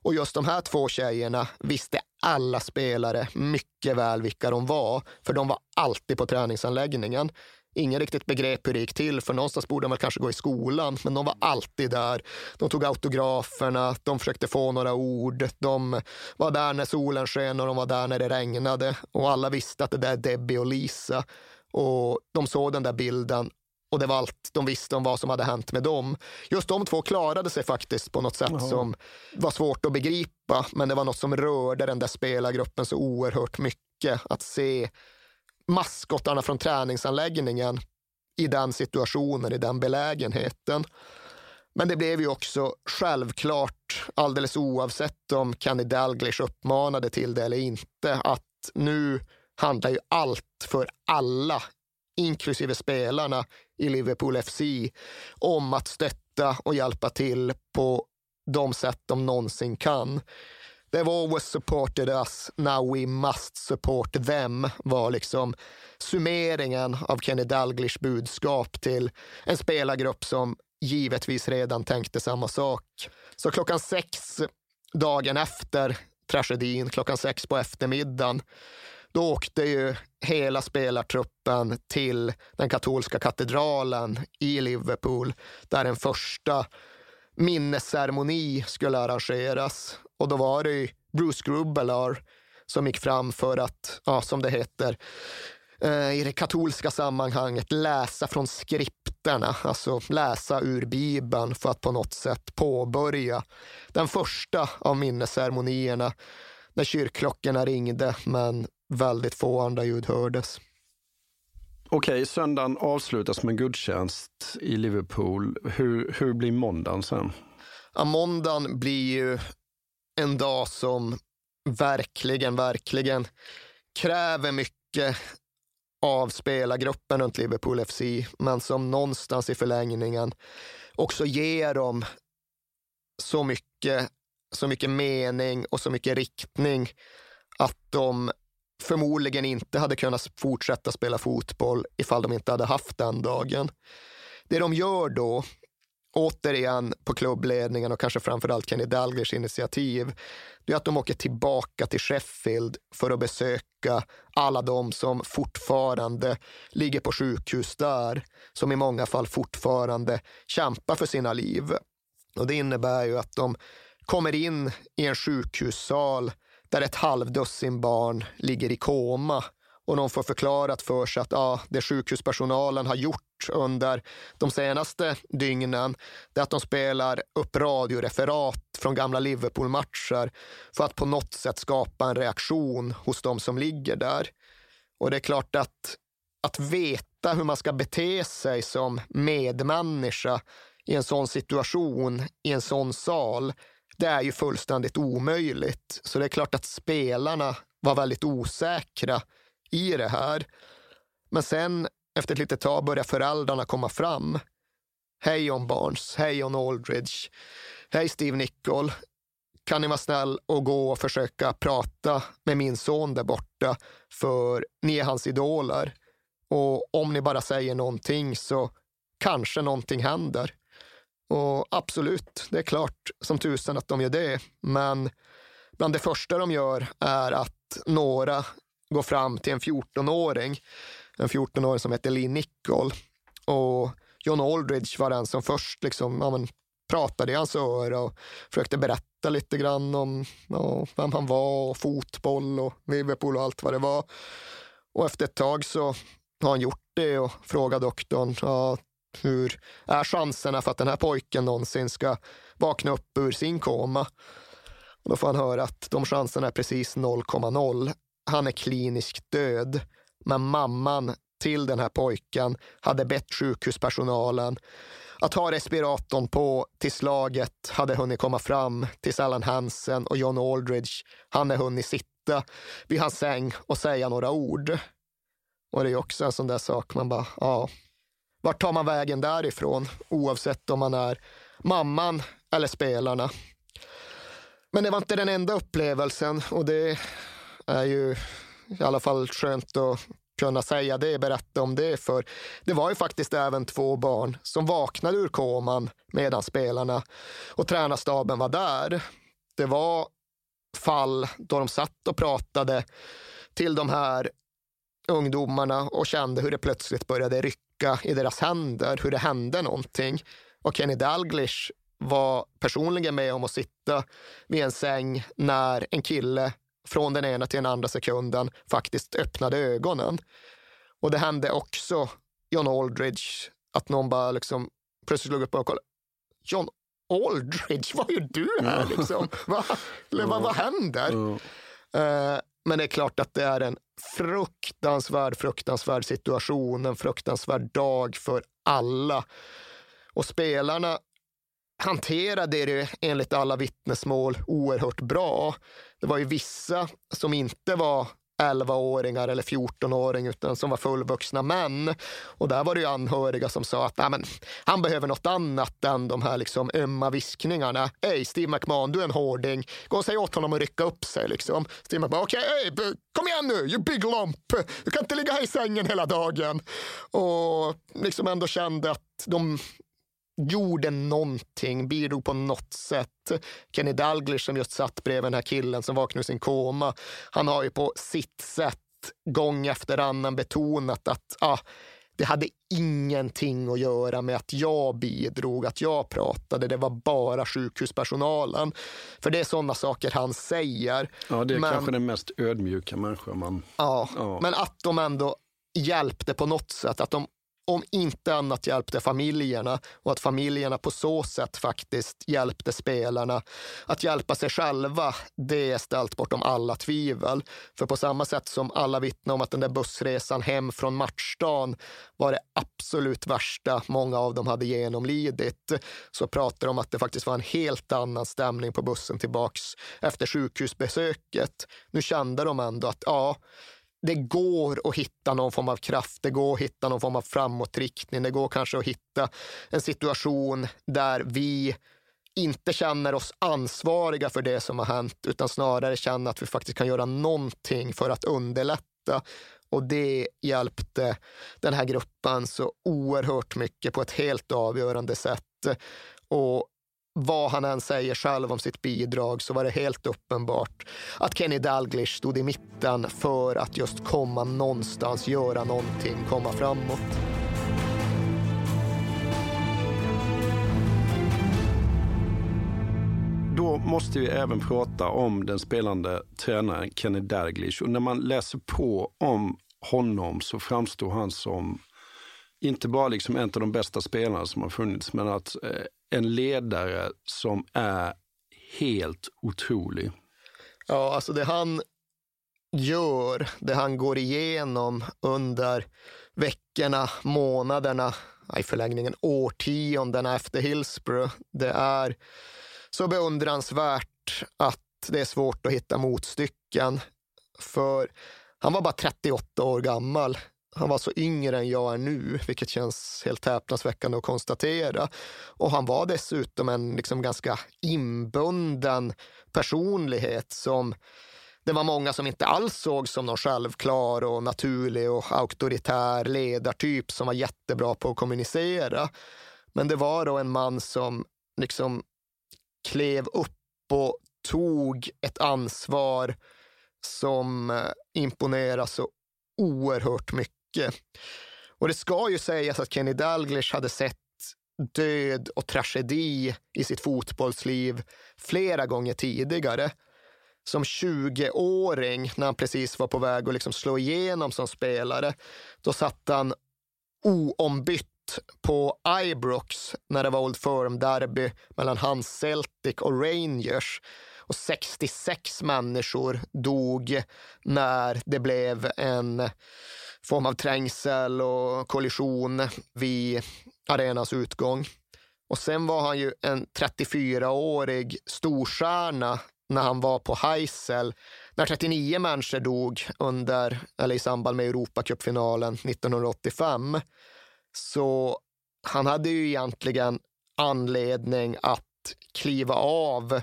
Och just de här två tjejerna visste alla spelare mycket väl vilka de var, för de var alltid på träningsanläggningen. Ingen riktigt begrep hur det gick till, för någonstans borde de väl kanske gå i skolan, men de var alltid där. De tog autograferna, de försökte få några ord, de var där när solen sken och de var där när det regnade. Och alla visste att det där är Debbie och Lisa. Och de såg den där bilden och det var allt de visste om vad som hade hänt med dem. Just de två klarade sig faktiskt på något sätt Jaha. som var svårt att begripa, men det var något som rörde den där spelargruppen så oerhört mycket. Att se maskottarna från träningsanläggningen i den situationen, i den belägenheten. Men det blev ju också självklart, alldeles oavsett om Kenny Dalglish uppmanade till det eller inte, att nu handlar ju allt för alla, inklusive spelarna i Liverpool FC, om att stötta och hjälpa till på de sätt de någonsin kan. They've always supported us, now we must support them var liksom summeringen av Kenny Dalglish budskap till en spelargrupp som givetvis redan tänkte samma sak. Så klockan sex dagen efter tragedin, klockan sex på eftermiddagen, då åkte ju hela spelartruppen till den katolska katedralen i Liverpool där en första minnesceremoni skulle arrangeras. Och då var det Bruce Grubbelar som gick fram för att, ja, som det heter, eh, i det katolska sammanhanget läsa från skripterna, alltså läsa ur Bibeln för att på något sätt påbörja den första av minnesceremonierna när kyrkklockorna ringde, men väldigt få andra ljud hördes. Okej, söndagen avslutas med gudstjänst i Liverpool. Hur, hur blir måndagen sen? Ja, måndagen blir ju en dag som verkligen, verkligen kräver mycket av spelargruppen runt Liverpool FC, men som någonstans i förlängningen också ger dem så mycket, så mycket mening och så mycket riktning att de förmodligen inte hade kunnat fortsätta spela fotboll ifall de inte hade haft den dagen. Det de gör då, återigen på klubbledningen och kanske framförallt Kenny Dalglish initiativ, det är att de åker tillbaka till Sheffield för att besöka alla de som fortfarande ligger på sjukhus där, som i många fall fortfarande kämpar för sina liv. Och Det innebär ju att de kommer in i en sjukhussal där ett halvdussin barn ligger i koma och de får förklarat för sig att ja, det sjukhuspersonalen har gjort under de senaste dygnen det är att de spelar upp radioreferat från gamla Liverpool-matcher för att på något sätt skapa en reaktion hos de som ligger där. Och det är klart att att veta hur man ska bete sig som medmänniska i en sån situation, i en sån sal, det är ju fullständigt omöjligt. Så det är klart att spelarna var väldigt osäkra i det här. Men sen efter ett litet tag börjar föräldrarna komma fram. Hej John Barnes, hej John Aldridge, hej Steve Nichol. Kan ni vara snäll och gå och försöka prata med min son där borta, för ni är hans idoler. Och om ni bara säger någonting så kanske någonting händer. Och absolut, det är klart som tusen att de gör det. Men bland det första de gör är att några går fram till en 14-åring, en 14-åring som hette Lee Nicol. Och John Aldridge var den som först liksom, ja, men, pratade i hans öra och försökte berätta lite grann om ja, vem han var och fotboll och Liverpool och allt vad det var. Och efter ett tag så har han gjort det och frågar doktorn, ja, hur är chanserna för att den här pojken någonsin ska vakna upp ur sin koma? Och då får han höra att de chanserna är precis 0,0. Han är kliniskt död. Men mamman till den här pojken hade bett sjukhuspersonalen att ha respiratorn på tills slaget hade hunnit komma fram, tills Alan Hansen och John Aldridge hade hunnit sitta vid hans säng och säga några ord. Och det är också en sån där sak man bara, ja, vart tar man vägen därifrån? Oavsett om man är mamman eller spelarna. Men det var inte den enda upplevelsen och det är ju i alla fall skönt att kunna säga det, berätta om det. För det var ju faktiskt även två barn som vaknade ur koman medan spelarna och tränarstaben var där. Det var fall då de satt och pratade till de här ungdomarna och kände hur det plötsligt började rycka i deras händer, hur det hände någonting. Och Kenny Dalglish var personligen med om att sitta vid en säng när en kille från den ena till den andra sekunden faktiskt öppnade ögonen. Och det hände också John Aldridge, att någon bara liksom plötsligt slog upp och kollade. John Aldridge, *laughs* vad gör du här liksom? Va? Eller, vad, vad händer? Uh, men det är klart att det är en fruktansvärd, fruktansvärd situation, en fruktansvärd dag för alla. Och spelarna hanterade det enligt alla vittnesmål oerhört bra. Det var ju vissa som inte var 11-åringar eller 14-åringar utan som var fullvuxna män. Och där var det ju anhöriga som sa att men, han behöver något annat än de här liksom ömma viskningarna. Hej, Steve McMahon, du är en hårding. Gå och säg åt honom att rycka upp sig. Liksom. Steve McMahon, okej, okay, kom igen nu, you big lump. Du kan inte ligga här i sängen hela dagen. Och liksom ändå kände att de gjorde någonting, bidrog på något sätt. Kenny Dalglish som just satt bredvid den här killen som vaknade ur sin koma, han har ju på sitt sätt gång efter annan betonat att ah, det hade ingenting att göra med att jag bidrog, att jag pratade. Det var bara sjukhuspersonalen. För det är sådana saker han säger. Ja, det är men, kanske den mest ödmjuka människan man... Ja, ja, men att de ändå hjälpte på något sätt. Att de om inte annat hjälpte familjerna och att familjerna på så sätt faktiskt hjälpte spelarna att hjälpa sig själva. Det är ställt bortom alla tvivel. För på samma sätt som alla vittnar om att den där bussresan hem från matchdagen var det absolut värsta många av dem hade genomlidit, så pratar de om att det faktiskt var en helt annan stämning på bussen tillbaks efter sjukhusbesöket. Nu kände de ändå att ja, det går att hitta någon form av kraft, det går att hitta någon form av framåtriktning, det går kanske att hitta en situation där vi inte känner oss ansvariga för det som har hänt, utan snarare känner att vi faktiskt kan göra någonting för att underlätta. Och det hjälpte den här gruppen så oerhört mycket på ett helt avgörande sätt. Och vad han än säger själv om sitt bidrag så var det helt uppenbart att Kenny Dalglish stod i mitten för att just komma någonstans, göra någonting, komma framåt. Då måste vi även prata om den spelande tränaren Kenny Dalglish. Och när man läser på om honom så framstår han som inte bara liksom en av de bästa spelarna som har funnits, men att eh, en ledare som är helt otrolig. Ja, alltså det han gör, det han går igenom under veckorna, månaderna, i förlängningen årtiondena efter Hillsborough, det är så beundransvärt att det är svårt att hitta motstycken. För han var bara 38 år gammal han var så yngre än jag är nu, vilket känns helt häpnadsväckande att konstatera. Och han var dessutom en liksom ganska inbunden personlighet som det var många som inte alls såg som någon självklar och naturlig och auktoritär ledartyp som var jättebra på att kommunicera. Men det var då en man som liksom klev upp och tog ett ansvar som eh, imponerade imponerar så oerhört mycket mycket. Och det ska ju sägas att Kenny Dalglish hade sett död och tragedi i sitt fotbollsliv flera gånger tidigare. Som 20-åring, när han precis var på väg att liksom slå igenom som spelare, då satt han oombytt på Ibrox när det var Old Firm-derby mellan hans Celtic och Rangers. Och 66 människor dog när det blev en form av trängsel och kollision vid arenans utgång. Och sen var han ju en 34-årig storstjärna när han var på Heisel, när 39 människor dog under, eller i samband med Europacupfinalen 1985. Så han hade ju egentligen anledning att kliva av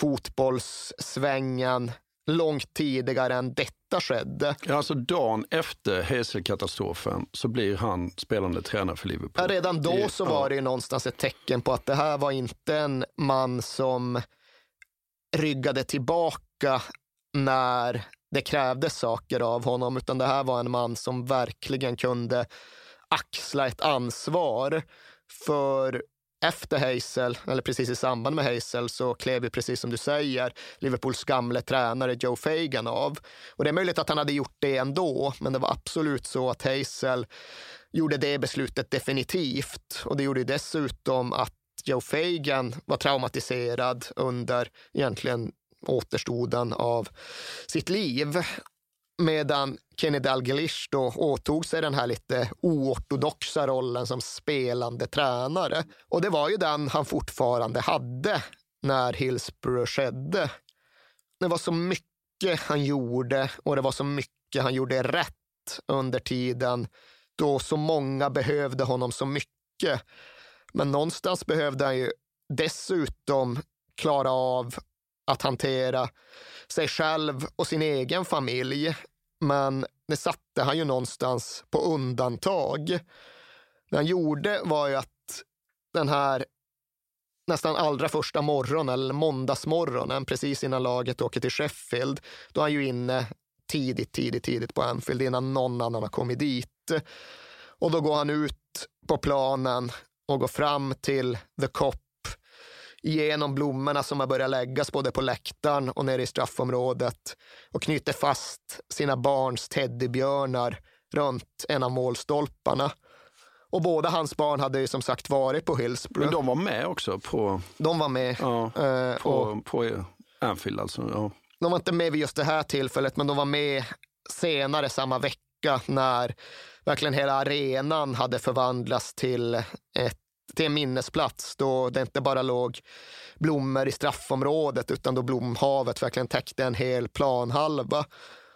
fotbollssvängen långt tidigare än detta skedde. Ja, alltså dagen efter Hazel-katastrofen så blir han spelande tränare för Liverpool. Ja, redan då så var det ju någonstans ett tecken på att det här var inte en man som ryggade tillbaka när det krävdes saker av honom, utan det här var en man som verkligen kunde axla ett ansvar för efter Hazel, eller precis i samband med Hazel, så klev ju precis som du säger Liverpools gamle tränare Joe Fagan av. Och det är möjligt att han hade gjort det ändå, men det var absolut så att Hazel gjorde det beslutet definitivt. Och det gjorde dessutom att Joe Fagan var traumatiserad under egentligen återstoden av sitt liv. Medan Kenny Dalglish då åtog sig den här lite oortodoxa rollen som spelande tränare. Och det var ju den han fortfarande hade när Hillsborough skedde. Det var så mycket han gjorde och det var så mycket han gjorde rätt under tiden då så många behövde honom så mycket. Men någonstans behövde han ju dessutom klara av att hantera sig själv och sin egen familj. Men det satte han ju någonstans på undantag. Det han gjorde var ju att den här nästan allra första morgonen, eller måndagsmorgonen, precis innan laget åker till Sheffield, då är han ju inne tidigt, tidigt, tidigt på Anfield innan någon annan har kommit dit. Och då går han ut på planen och går fram till The Cop igenom blommorna som har börjat läggas både på läktaren och nere i straffområdet och knyter fast sina barns teddybjörnar runt en av målstolparna. Och båda hans barn hade ju som sagt varit på Hillsborough. Men de var med också på... De var med. Ja, eh, på, och på Anfield alltså. Ja. de var inte med vid just det här tillfället, men de var med senare samma vecka när verkligen hela arenan hade förvandlats till, ett, till en minnesplats då det inte bara låg blommor i straffområdet utan då blomhavet verkligen täckte en hel planhalva.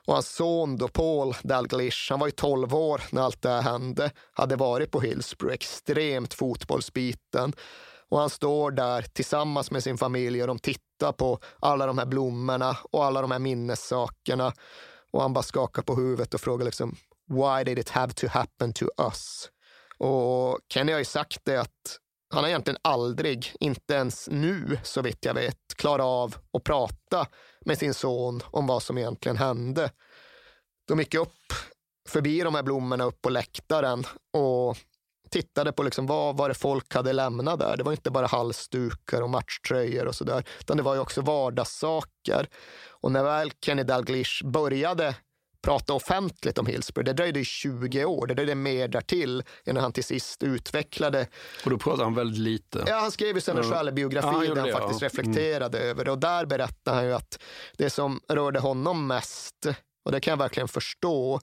Och hans son då, Paul Dalglish, han var ju 12 år när allt det här hände, hade varit på Hillsborough, extremt fotbollsbiten. Och han står där tillsammans med sin familj och de tittar på alla de här blommorna och alla de här minnessakerna. Och han bara skakar på huvudet och frågar liksom, why did it have to happen to us? Och Kenny har ju sagt det att han har egentligen aldrig, inte ens nu så vitt jag vet, klarat av att prata med sin son om vad som egentligen hände. De gick upp förbi de här blommorna upp på läktaren och tittade på liksom vad var det folk hade lämnat där. Det var inte bara halsdukar och matchtröjor och sådär, utan det var ju också vardagssaker. Och när väl Kenny Dalglish började prata offentligt om Hillsborough. Det dröjde 20 år, det dröjde mer därtill innan han till sist utvecklade. Och då pratade han väldigt lite. Ja, han skrev ju sen en självbiografi Ja, där han det, faktiskt ja. reflekterade över det. Och där berättar han ju att det som rörde honom mest, och det kan jag verkligen förstå,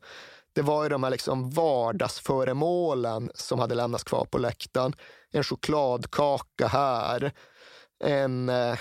det var ju de här liksom vardagsföremålen som hade lämnats kvar på läktaren. En chokladkaka här, en eh,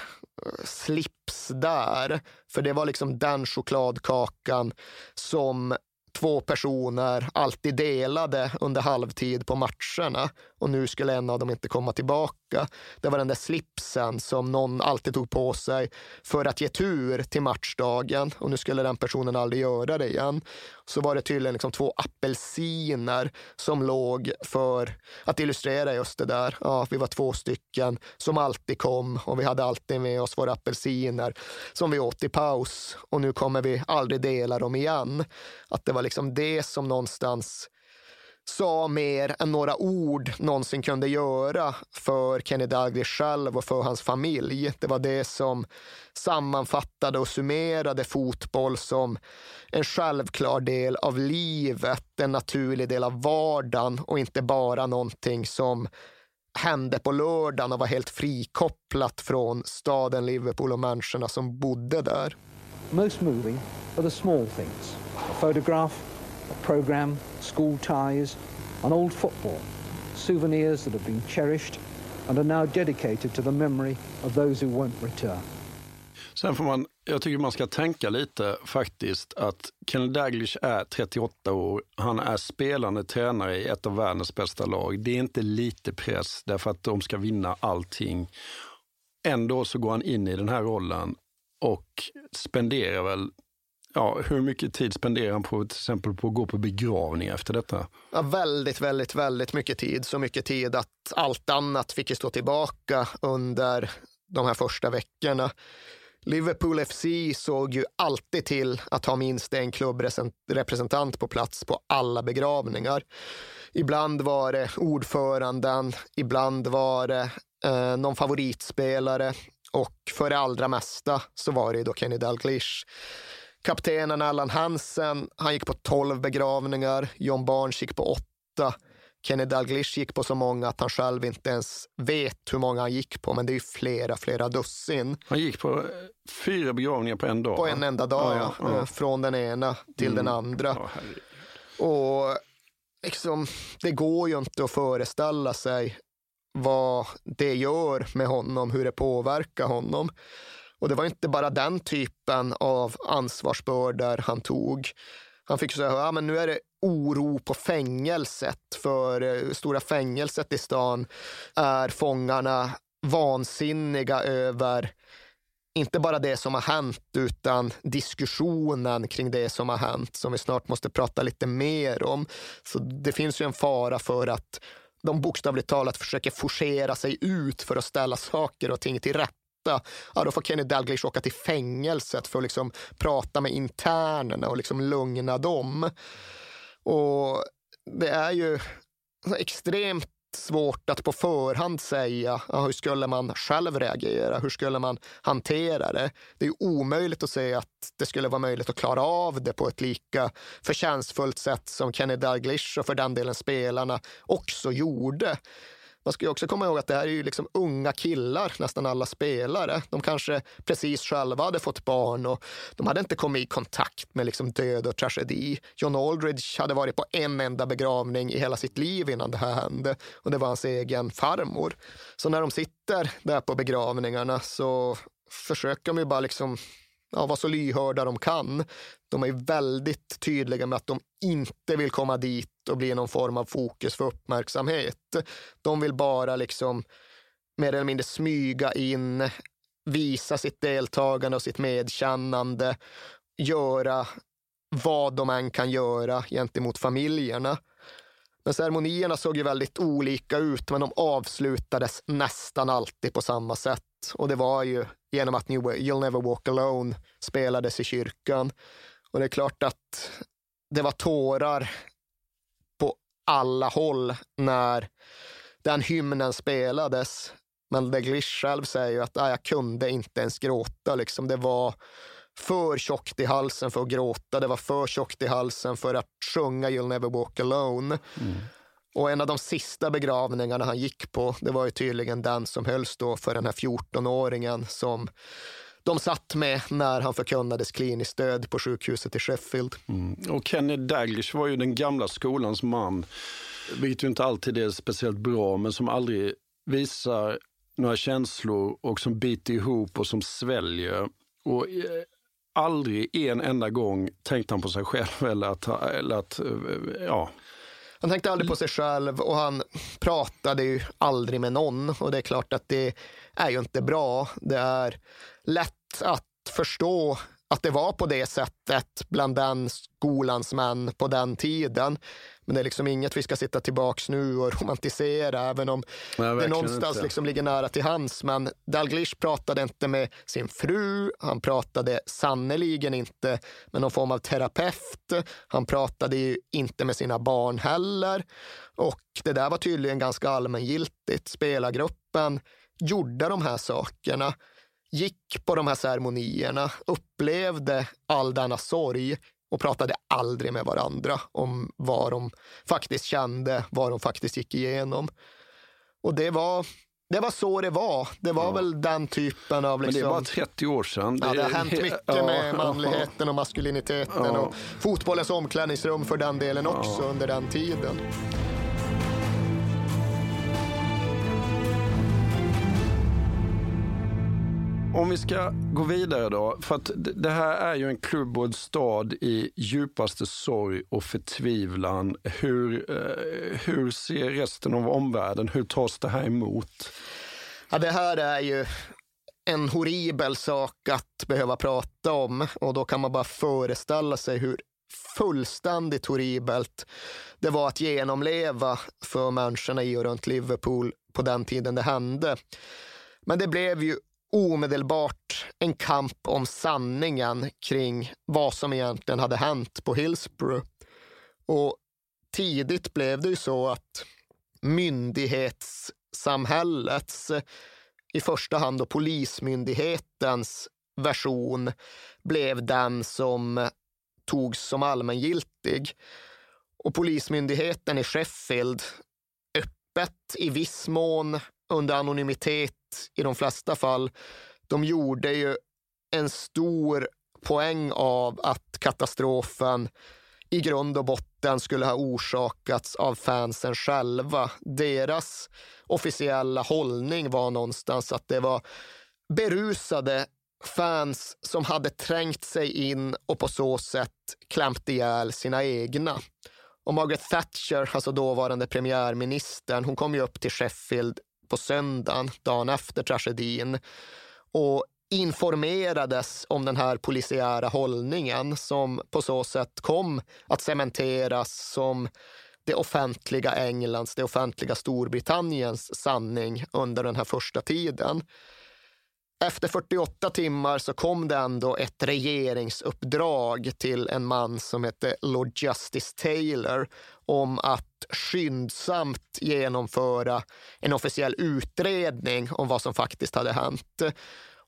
slips där. För det var liksom den chokladkakan som två personer alltid delade under halvtid på matcherna och nu skulle en av dem inte komma tillbaka. Det var den där slipsen som någon alltid tog på sig för att ge tur till matchdagen och nu skulle den personen aldrig göra det igen. Så var det tydligen liksom två apelsiner som låg för att illustrera just det där. Ja, vi var två stycken som alltid kom och vi hade alltid med oss våra apelsiner som vi åt i paus och nu kommer vi aldrig dela dem igen. Att det var liksom det som någonstans sa mer än några ord någonsin kunde göra för Kenny Dalglish själv och för hans familj. Det var det som sammanfattade och summerade fotboll som en självklar del av livet, en naturlig del av vardagen och inte bara någonting som hände på lördagen och var helt frikopplat från staden Liverpool och människorna som bodde där. Most moving are the small things a photograph, a program, school ties, an old football, souvenirs that have been cherished and are now dedicated to the memory of those who won't return. Sen får man, jag tycker man ska tänka lite faktiskt att Kenny Daglish är 38 år. Han är spelande tränare i ett av världens bästa lag. Det är inte lite press därför att de ska vinna allting. Ändå så går han in i den här rollen och spenderar väl Ja, hur mycket tid spenderar han på till exempel på att gå på begravning efter detta? Ja, väldigt, väldigt, väldigt mycket tid. Så mycket tid att allt annat fick stå tillbaka under de här första veckorna. Liverpool FC såg ju alltid till att ha minst en klubbrepresentant på plats på alla begravningar. Ibland var det ordföranden, ibland var det eh, någon favoritspelare och för det allra mesta så var det ju då Kenny Dalglish. Kaptenen Allan Hansen, han gick på 12 begravningar. John Barnes gick på åtta. Kenny Dalglish gick på så många att han själv inte ens vet hur många han gick på, men det är ju flera, flera dussin. Han gick på eh, fyra begravningar på en dag? På en enda dag, ja. ja. ja. Från den ena till mm. den andra. Ja, och liksom, det går ju inte att föreställa sig vad det gör med honom, hur det påverkar honom. Och det var inte bara den typen av ansvarsbördor han tog. Han fick säga att ja, nu är det oro på fängelset, för eh, stora fängelset i stan är fångarna vansinniga över inte bara det som har hänt, utan diskussionen kring det som har hänt, som vi snart måste prata lite mer om. Så det finns ju en fara för att de bokstavligt talat försöker forcera sig ut för att ställa saker och ting till rätta ja, då får Kenny Dalglish åka till fängelset för att liksom prata med internerna och liksom lugna dem. Och det är ju extremt svårt att på förhand säga ja, hur skulle man själv reagera, hur skulle man hantera det. Det är omöjligt att säga att det skulle vara möjligt att klara av det på ett lika förtjänstfullt sätt som Kenny Dalglish och för den delen spelarna också gjorde. Man ska också komma ihåg att det här är ju liksom unga killar, nästan alla spelare. De kanske precis själva hade fått barn och de hade inte kommit i kontakt med liksom död och tragedi. John Aldridge hade varit på en enda begravning i hela sitt liv innan det här hände och det var hans egen farmor. Så när de sitter där på begravningarna så försöker de ju bara liksom ja, vara så lyhörda de kan. De är väldigt tydliga med att de inte vill komma dit och bli någon form av fokus för uppmärksamhet. De vill bara liksom mer eller mindre smyga in, visa sitt deltagande och sitt medkännande, göra vad de än kan göra gentemot familjerna. Men ceremonierna såg ju väldigt olika ut, men de avslutades nästan alltid på samma sätt. Och det var ju genom att New You'll Never Walk Alone spelades i kyrkan. Och det är klart att det var tårar på alla håll när den hymnen spelades. Men Deglish själv säger ju att ah, jag kunde inte ens gråta. Liksom. Det var för tjockt i halsen för att gråta. Det var för tjockt i halsen för att sjunga You'll never walk alone. Mm. Och en av de sista begravningarna han gick på, det var ju tydligen den som hölls då för den här 14-åringen som de satt med när han förkunnades kliniskt död på sjukhuset i Sheffield. Mm. Och Kenny Daglish var ju den gamla skolans man, vilket ju inte alltid är speciellt bra, men som aldrig visar några känslor och som biter ihop och som sväljer. Och eh, aldrig en enda gång tänkte han på sig själv eller att, eller att eh, ja, han tänkte aldrig på sig själv och han pratade ju aldrig med någon. Och det är klart att det är ju inte bra. Det är lätt att förstå att det var på det sättet bland den skolans män på den tiden. Men det är liksom inget vi ska sitta tillbaks nu och romantisera, även om Nej, det någonstans liksom ligger nära till hans. Men Dalglish pratade inte med sin fru, han pratade sannoliken inte med någon form av terapeut. Han pratade inte med sina barn heller. Och det där var tydligen ganska allmängiltigt. Spelargruppen gjorde de här sakerna gick på de här ceremonierna, upplevde all denna sorg och pratade aldrig med varandra om vad de faktiskt kände, vad de faktiskt gick igenom. Och det var, det var så det var. Det var ja. väl den typen av... Liksom, Men det var 30 år sedan. Ja, det har hänt mycket *laughs* ja, med manligheten och maskuliniteten och fotbollens omklädningsrum för den delen också under den tiden. Om vi ska gå vidare då, för att det här är ju en klubb och en stad i djupaste sorg och förtvivlan. Hur, eh, hur ser resten av omvärlden, hur tas det här emot? Ja, det här är ju en horribel sak att behöva prata om och då kan man bara föreställa sig hur fullständigt horribelt det var att genomleva för människorna i och runt Liverpool på den tiden det hände. Men det blev ju omedelbart en kamp om sanningen kring vad som egentligen hade hänt på Hillsborough. Och tidigt blev det ju så att myndighetssamhällets, i första hand då polismyndighetens version blev den som togs som allmängiltig. Och polismyndigheten i Sheffield öppet i viss mån under anonymitet i de flesta fall. De gjorde ju en stor poäng av att katastrofen i grund och botten skulle ha orsakats av fansen själva. Deras officiella hållning var någonstans att det var berusade fans som hade trängt sig in och på så sätt klämt ihjäl sina egna. Och Margaret Thatcher, alltså dåvarande premiärministern, hon kom ju upp till Sheffield på söndagen, dagen efter tragedin och informerades om den här polisiära hållningen som på så sätt kom att cementeras som det offentliga Englands, det offentliga Storbritanniens sanning under den här första tiden. Efter 48 timmar så kom det ändå ett regeringsuppdrag till en man som hette Lord Justice Taylor om att skyndsamt genomföra en officiell utredning om vad som faktiskt hade hänt.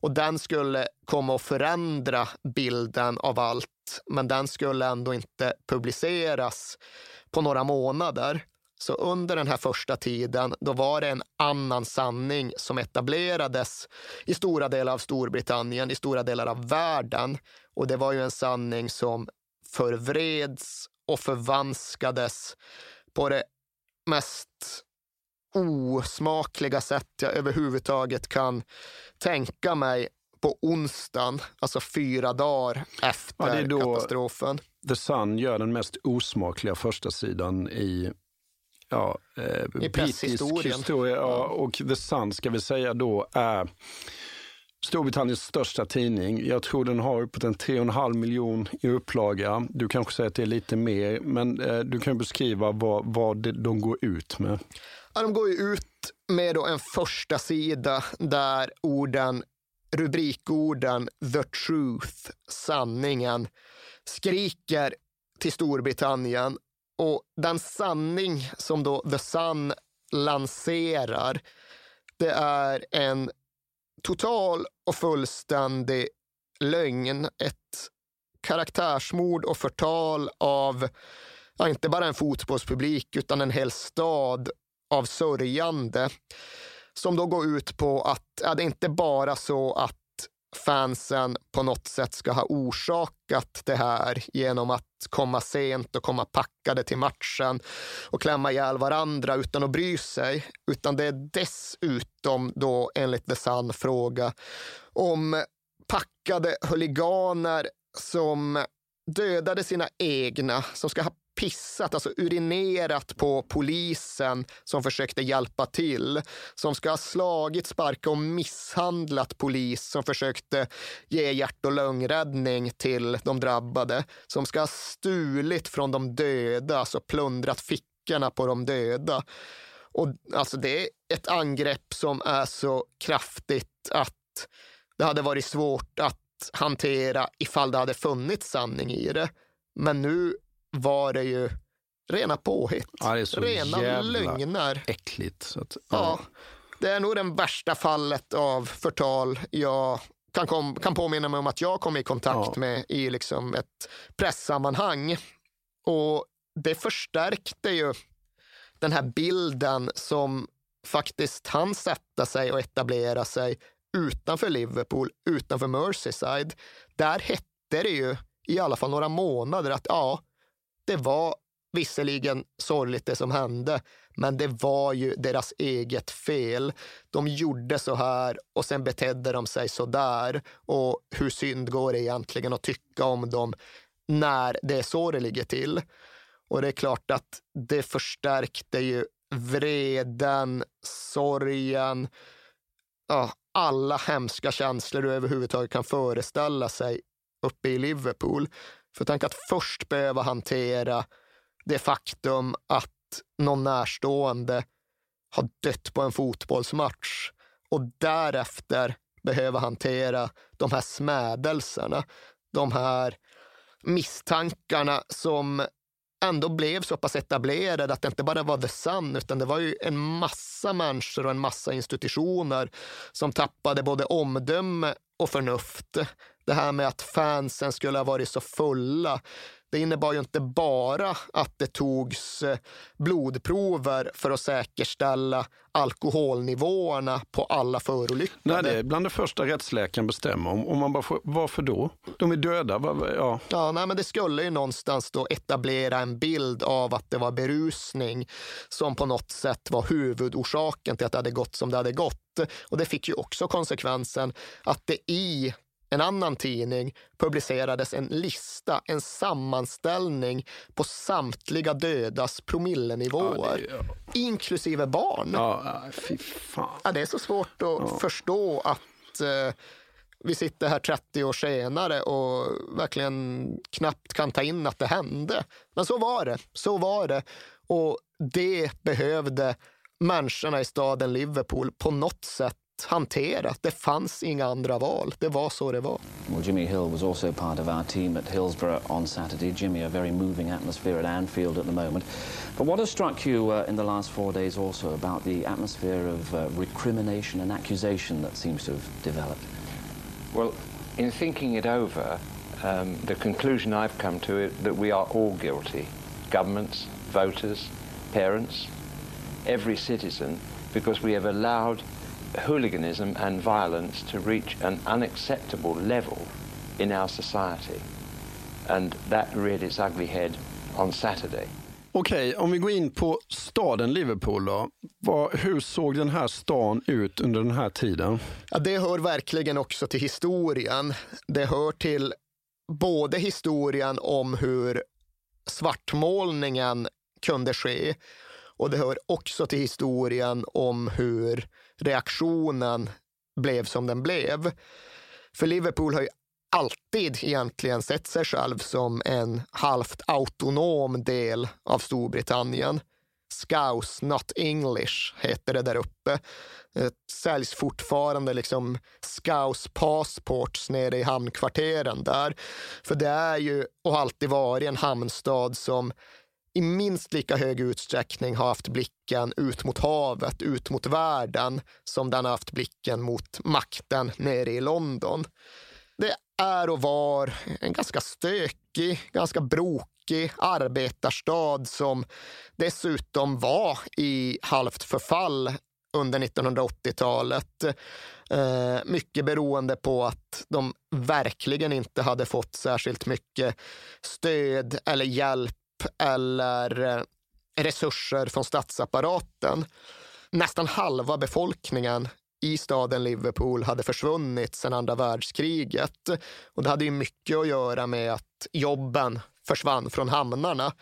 Och den skulle komma att förändra bilden av allt, men den skulle ändå inte publiceras på några månader. Så under den här första tiden, då var det en annan sanning som etablerades i stora delar av Storbritannien, i stora delar av världen. Och det var ju en sanning som förvreds och förvanskades på det mest osmakliga sätt jag överhuvudtaget kan tänka mig på onsdagen, alltså fyra dagar efter ja, katastrofen. The Sun gör den mest osmakliga första sidan i ja, eh, I brittisk historia. Ja, och The Sun ska vi säga då är Storbritanniens största tidning. Jag tror den har uppåt en 3,5 miljon i upplaga. Du kanske säger att det är lite mer, men eh, du kan beskriva vad, vad de går ut med. Ja, de går ju ut med en första sida där orden, rubrikorden the truth, sanningen, skriker till Storbritannien och den sanning som då The Sun lanserar, det är en total och fullständig lögn. Ett karaktärsmord och förtal av ja, inte bara en fotbollspublik utan en hel stad av sörjande. Som då går ut på att ja, det är inte bara så att fansen på något sätt ska ha orsakat det här genom att komma sent och komma packade till matchen och klämma ihjäl varandra utan att bry sig. Utan det är dessutom då enligt The Sun fråga om packade huliganer som dödade sina egna, som ska ha pissat, alltså urinerat på polisen som försökte hjälpa till. Som ska ha slagit, sparkat och misshandlat polis som försökte ge hjärt och lungräddning till de drabbade. Som ska ha stulit från de döda, alltså plundrat fickorna på de döda. Och alltså det är ett angrepp som är så kraftigt att det hade varit svårt att hantera ifall det hade funnits sanning i det. Men nu var det ju rena påhitt. Ja, så rena lögner. äckligt. Att, ja. ja. det är nog det värsta fallet av förtal jag kan, kom, kan påminna mig om att jag kom i kontakt ja. med i liksom ett pressammanhang. Och det förstärkte ju den här bilden som faktiskt hann sätta sig och etablera sig utanför Liverpool, utanför Merseyside. Där hette det ju i alla fall några månader att ja, det var visserligen sorgligt det som hände, men det var ju deras eget fel. De gjorde så här och sen betedde de sig så där. Och hur synd går det egentligen att tycka om dem när det är så det ligger till? Och det är klart att det förstärkte ju vreden, sorgen, ja, alla hemska känslor du överhuvudtaget kan föreställa sig uppe i Liverpool. För tänk att först behöva hantera det faktum att någon närstående har dött på en fotbollsmatch och därefter behöva hantera de här smädelserna, de här misstankarna som ändå blev så pass etablerade att det inte bara var The Sun, utan det var ju en massa människor och en massa institutioner som tappade både omdöme och förnuft. Det här med att fansen skulle ha varit så fulla. Det innebar ju inte bara att det togs eh, blodprover för att säkerställa alkoholnivåerna på alla förolyckade. Nej, det är bland det första rättsläkaren bestämmer. Om, om man bara får, varför då? De är döda. Ja. Ja, nej, men det skulle ju någonstans då etablera en bild av att det var berusning som på något sätt var huvudorsaken till att det hade gått som det hade gått. Och det fick ju också konsekvensen att det i en annan tidning publicerades en lista, en sammanställning på samtliga dödas promillenivåer, ja, ja. inklusive barn. Ja, fy fan. Ja, det är så svårt att ja. förstå att eh, vi sitter här 30 år senare och verkligen knappt kan ta in att det hände. Men så var det. Så var det. Och det behövde människorna i staden Liverpool på något sätt hantera. Det fanns inga andra val. Det var så det var. Well, Jimmy Hill was also part of our team at Hillsborough on Saturday. Jimmy, a very moving atmosphere at Anfield at the moment. But what has struck you uh, in the last four days also about the atmosphere of uh, recrimination and accusation that seems to have developed? Well, in thinking it over, um, the conclusion I've come to is that we are all guilty. Governments, voters, parents, every citizen, because we have allowed hooliganism and violence to reach an unacceptable level in our society. And that reared its ugly head on Saturday. Okej, okay, om vi går in på staden Liverpool då. Vad, hur såg den här stan ut under den här tiden? Ja, det hör verkligen också till historien. Det hör till både historien om hur svartmålningen kunde ske och det hör också till historien om hur reaktionen blev som den blev. För Liverpool har ju alltid egentligen sett sig själv som en halvt autonom del av Storbritannien. Scouse, not English, heter det där uppe. Det säljs fortfarande liksom Scouse passports nere i hamnkvarteren där. För det är ju och har alltid varit en hamnstad som i minst lika hög utsträckning har haft blicken ut mot havet, ut mot världen, som den har haft blicken mot makten nere i London. Det är och var en ganska stökig, ganska brokig arbetarstad som dessutom var i halvt förfall under 1980-talet. Eh, mycket beroende på att de verkligen inte hade fått särskilt mycket stöd eller hjälp eller eh, resurser från statsapparaten. Nästan halva befolkningen i staden Liverpool hade försvunnit sedan andra världskriget. Och det hade ju mycket att göra med att jobben försvann från hamnarna.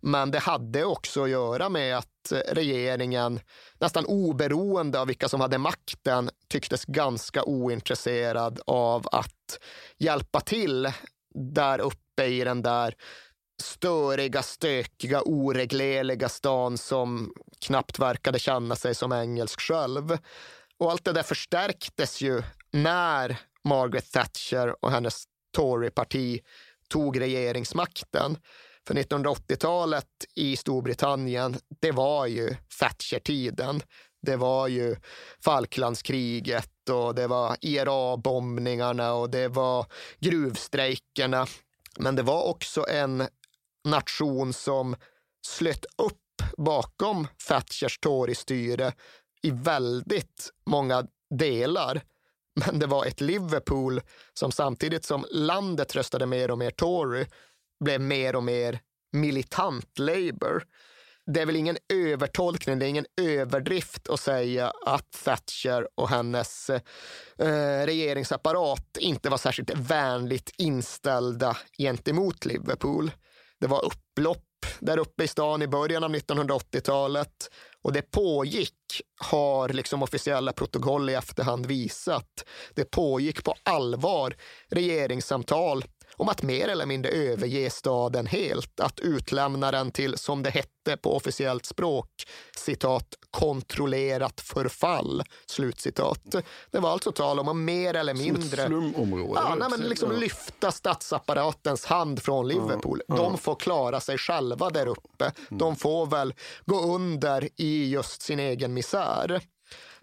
Men det hade också att göra med att regeringen, nästan oberoende av vilka som hade makten, tycktes ganska ointresserad av att hjälpa till där uppe i den där störiga, stökiga, oreglerliga stan som knappt verkade känna sig som engelsk själv. Och allt det där förstärktes ju när Margaret Thatcher och hennes Toryparti tog regeringsmakten. För 1980-talet i Storbritannien, det var ju Thatcher-tiden. Det var ju Falklandskriget och det var IRA-bombningarna och det var gruvstrejkerna. Men det var också en nation som slöt upp bakom Thatchers Tory-styre i väldigt många delar. Men det var ett Liverpool som samtidigt som landet röstade mer och mer Tory blev mer och mer militant Labour. Det är väl ingen övertolkning, det är ingen överdrift att säga att Thatcher och hennes eh, regeringsapparat inte var särskilt vänligt inställda gentemot Liverpool. Det var upplopp där uppe i stan i början av 1980-talet och det pågick, har liksom officiella protokoll i efterhand visat. Det pågick på allvar regeringssamtal om att mer eller mindre överge staden helt, att utlämna den till, som det hette på officiellt språk, citat, kontrollerat förfall, slutcitat. Det var alltså tal om att mer eller mindre... Ja, nej, men liksom ja. lyfta statsapparatens hand från Liverpool. Ja, ja. De får klara sig själva där uppe. Mm. De får väl gå under i just sin egen misär.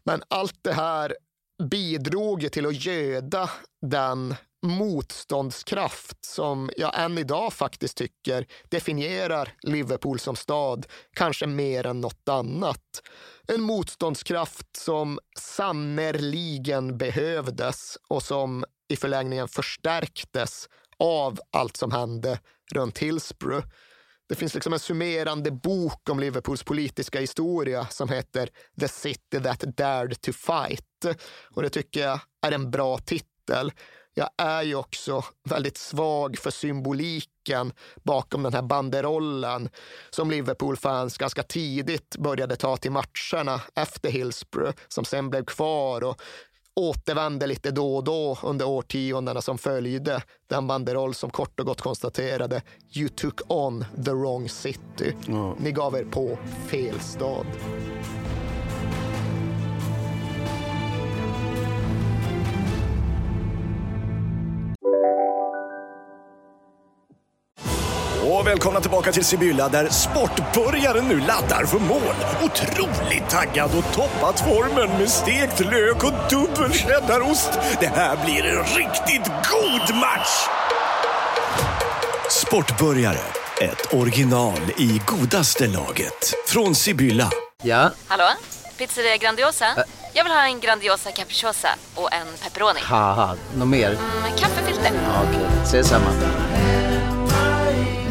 Men allt det här bidrog till att göda den motståndskraft som jag än idag faktiskt tycker definierar Liverpool som stad, kanske mer än något annat. En motståndskraft som sannerligen behövdes och som i förlängningen förstärktes av allt som hände runt Hillsborough. Det finns liksom en summerande bok om Liverpools politiska historia som heter The City That Dared to Fight. Och det tycker jag är en bra titel. Jag är ju också väldigt svag för symboliken bakom den här banderollen som Liverpool-fans ganska tidigt började ta till matcherna efter Hillsborough, som sen blev kvar och återvände lite då och då under årtiondena som följde. Den banderoll som kort och gott konstaterade “You took on the wrong city”. Mm. Ni gav er på fel stad. Välkomna tillbaka till Sibylla där sportbörjaren nu laddar för mål. Otroligt taggad och toppat formen med stekt lök och dubbel cheddarost. Det här blir en riktigt god match! Sportbörjare, ett original i godaste laget. Från Sibylla. Ja? Hallå? Pizzeria Grandiosa? Ä Jag vill ha en Grandiosa capriciosa och en pepperoni. Något mer? Mm, kaffefilter. Ja, Okej, okay. ses samma.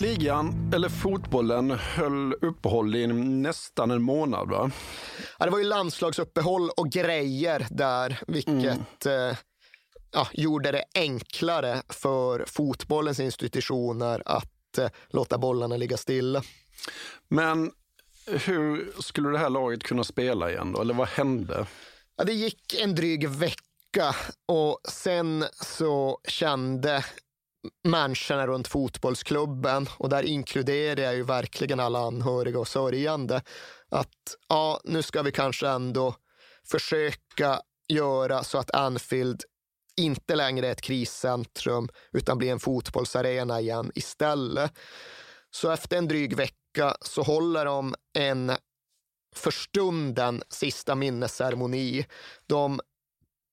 Ligan, eller fotbollen, höll uppehåll i nästan en månad va? Ja, det var ju landslagsuppehåll och grejer där, vilket mm. eh, ja, gjorde det enklare för fotbollens institutioner att eh, låta bollarna ligga stilla. Men hur skulle det här laget kunna spela igen då? Eller vad hände? Ja, det gick en dryg vecka och sen så kände människorna runt fotbollsklubben och där inkluderar jag ju verkligen alla anhöriga och sörjande. Att ja, nu ska vi kanske ändå försöka göra så att Anfield inte längre är ett kriscentrum utan blir en fotbollsarena igen istället. Så efter en dryg vecka så håller de en för stunden sista minnesceremoni. De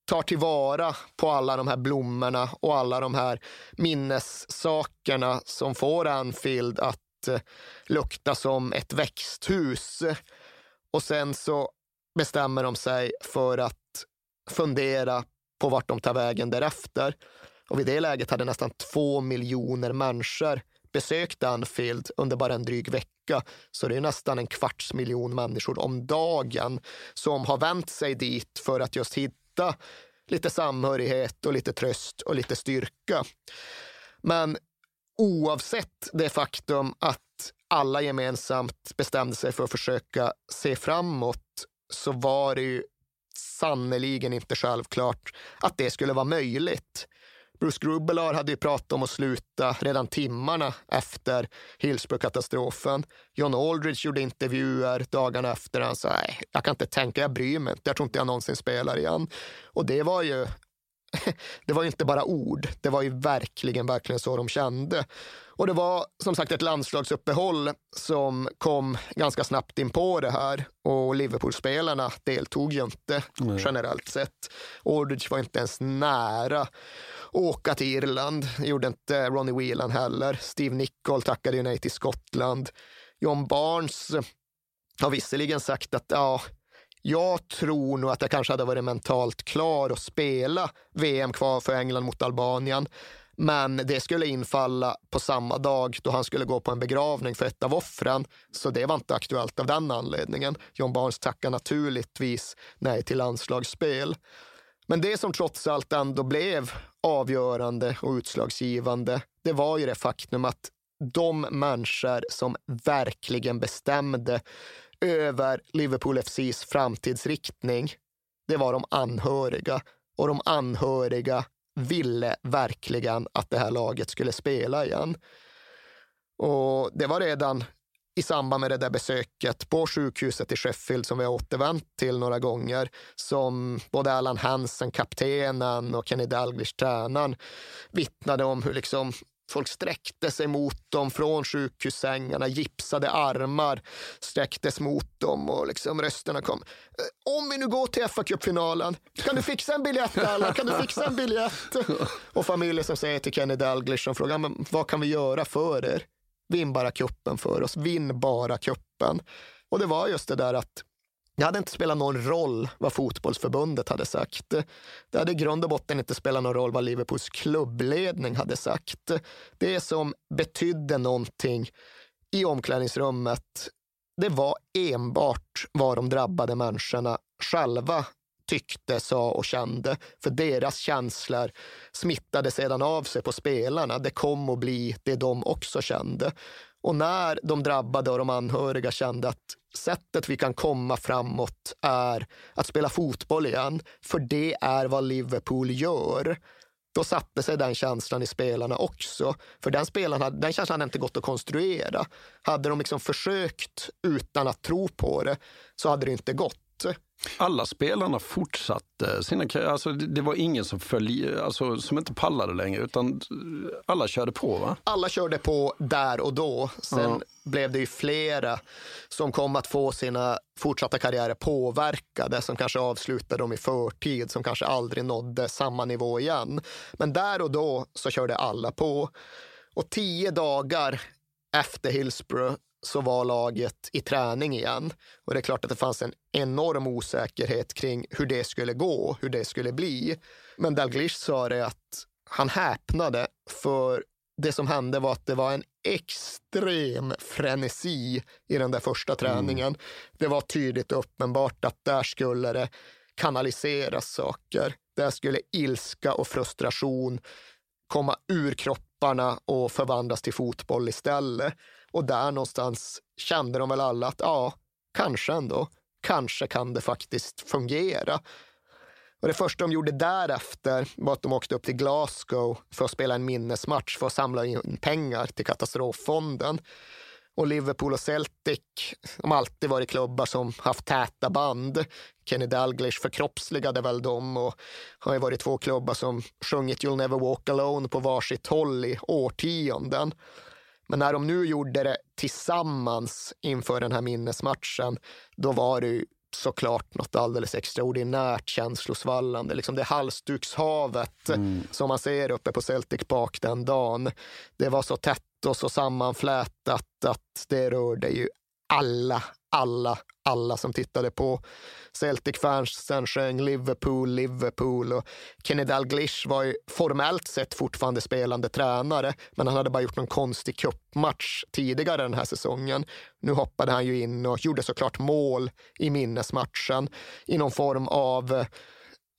tar tillvara på alla de här blommorna och alla de här minnessakerna som får Anfield att eh, lukta som ett växthus. Och sen så bestämmer de sig för att fundera på vart de tar vägen därefter. Och vid det läget hade nästan två miljoner människor besökt Anfield under bara en dryg vecka. Så det är nästan en kvarts miljon människor om dagen som har vänt sig dit för att just hitta lite samhörighet och lite tröst och lite styrka. Men oavsett det faktum att alla gemensamt bestämde sig för att försöka se framåt så var det ju sannoliken inte självklart att det skulle vara möjligt. Bruce Grubbelar hade ju pratat om att sluta redan timmarna efter Hillsborough-katastrofen. John Aldridge gjorde intervjuer dagarna efter. Han sa, nej, jag kan inte tänka, jag bryr mig inte. Jag tror inte jag någonsin spelar igen. Och det var ju *laughs* det var ju inte bara ord, det var ju verkligen, verkligen så de kände. Och det var som sagt ett landslagsuppehåll som kom ganska snabbt in på det här och Liverpool-spelarna deltog ju inte mm. generellt sett. Aldridge var inte ens nära åka till Irland. Det gjorde inte Ronnie Whelan heller. Steve Nicol tackade ju nej till Skottland. John Barnes har visserligen sagt att ja, jag tror nog att jag kanske hade varit mentalt klar att spela VM kvar för England mot Albanien. Men det skulle infalla på samma dag då han skulle gå på en begravning för ett av offren. Så det var inte aktuellt av den anledningen. John Barnes tackar naturligtvis nej till landslagsspel. Men det som trots allt ändå blev avgörande och utslagsgivande, det var ju det faktum att de människor som verkligen bestämde över Liverpool FCs framtidsriktning, det var de anhöriga. Och de anhöriga ville verkligen att det här laget skulle spela igen. Och det var redan i samband med det där besöket på sjukhuset i Sheffield som vi har återvänt till några gånger som både Alan Hansen, kaptenen och Kenny Dalglish, tränaren, vittnade om hur liksom Folk sträckte sig mot dem från sjukhussängarna, gipsade armar sträcktes mot dem och liksom rösterna kom. Eh, om vi nu går till fa Cup-finalen, kan du fixa en biljett alla? Kan du fixa en biljett? *laughs* Och familjen som säger till Kenny Dalglish som frågar, men vad kan vi göra för er? Vinn bara kuppen för oss, vinn bara kuppen. Och det var just det där att det hade inte spelat någon roll vad fotbollsförbundet hade sagt. Det hade i grund och botten inte spelat någon roll vad Liverpools klubbledning hade sagt. Det som betydde någonting i omklädningsrummet, det var enbart vad de drabbade människorna själva tyckte, sa och kände. För deras känslor smittade sedan av sig på spelarna. Det kom att bli det de också kände. Och när de drabbade och de anhöriga kände att sättet vi kan komma framåt är att spela fotboll igen, för det är vad Liverpool gör. Då satte sig den känslan i spelarna också. För den, spelaren, den känslan hade inte gått att konstruera. Hade de liksom försökt utan att tro på det så hade det inte gått. Alla spelarna fortsatte sina karriärer. Alltså, det var ingen som, följ, alltså, som inte pallade längre, utan alla körde på va? Alla körde på där och då. Sen ja. blev det ju flera som kom att få sina fortsatta karriärer påverkade, som kanske avslutade dem i förtid, som kanske aldrig nådde samma nivå igen. Men där och då så körde alla på. Och tio dagar efter Hillsborough så var laget i träning igen. Och det är klart att det fanns en enorm osäkerhet kring hur det skulle gå, hur det skulle bli. Men Dalglish sa det att han häpnade för det som hände var att det var en extrem frenesi i den där första träningen. Mm. Det var tydligt och uppenbart att där skulle det kanaliseras saker. Där skulle ilska och frustration komma ur kropparna och förvandlas till fotboll istället. Och där någonstans kände de väl alla att ja, kanske ändå, kanske kan det faktiskt fungera. Och det första de gjorde därefter var att de åkte upp till Glasgow för att spela en minnesmatch för att samla in pengar till katastroffonden. Och Liverpool och Celtic, de har alltid varit klubbar som haft täta band. Kenny Dalglish förkroppsligade väl dem och har ju varit två klubbar som sjungit You'll never walk alone på varsitt håll i årtionden. Men när de nu gjorde det tillsammans inför den här minnesmatchen, då var det såklart något alldeles extraordinärt känslosvallande. Liksom det halsdukshavet mm. som man ser uppe på Celtic Park den dagen. Det var så tätt och så sammanflätat att det rörde ju alla, alla, alla som tittade på. Celtic-fansen sjöng Liverpool, Liverpool och Kenny Dalglish var ju formellt sett fortfarande spelande tränare, men han hade bara gjort någon konstig cupmatch tidigare den här säsongen. Nu hoppade han ju in och gjorde såklart mål i minnesmatchen i någon form av eh,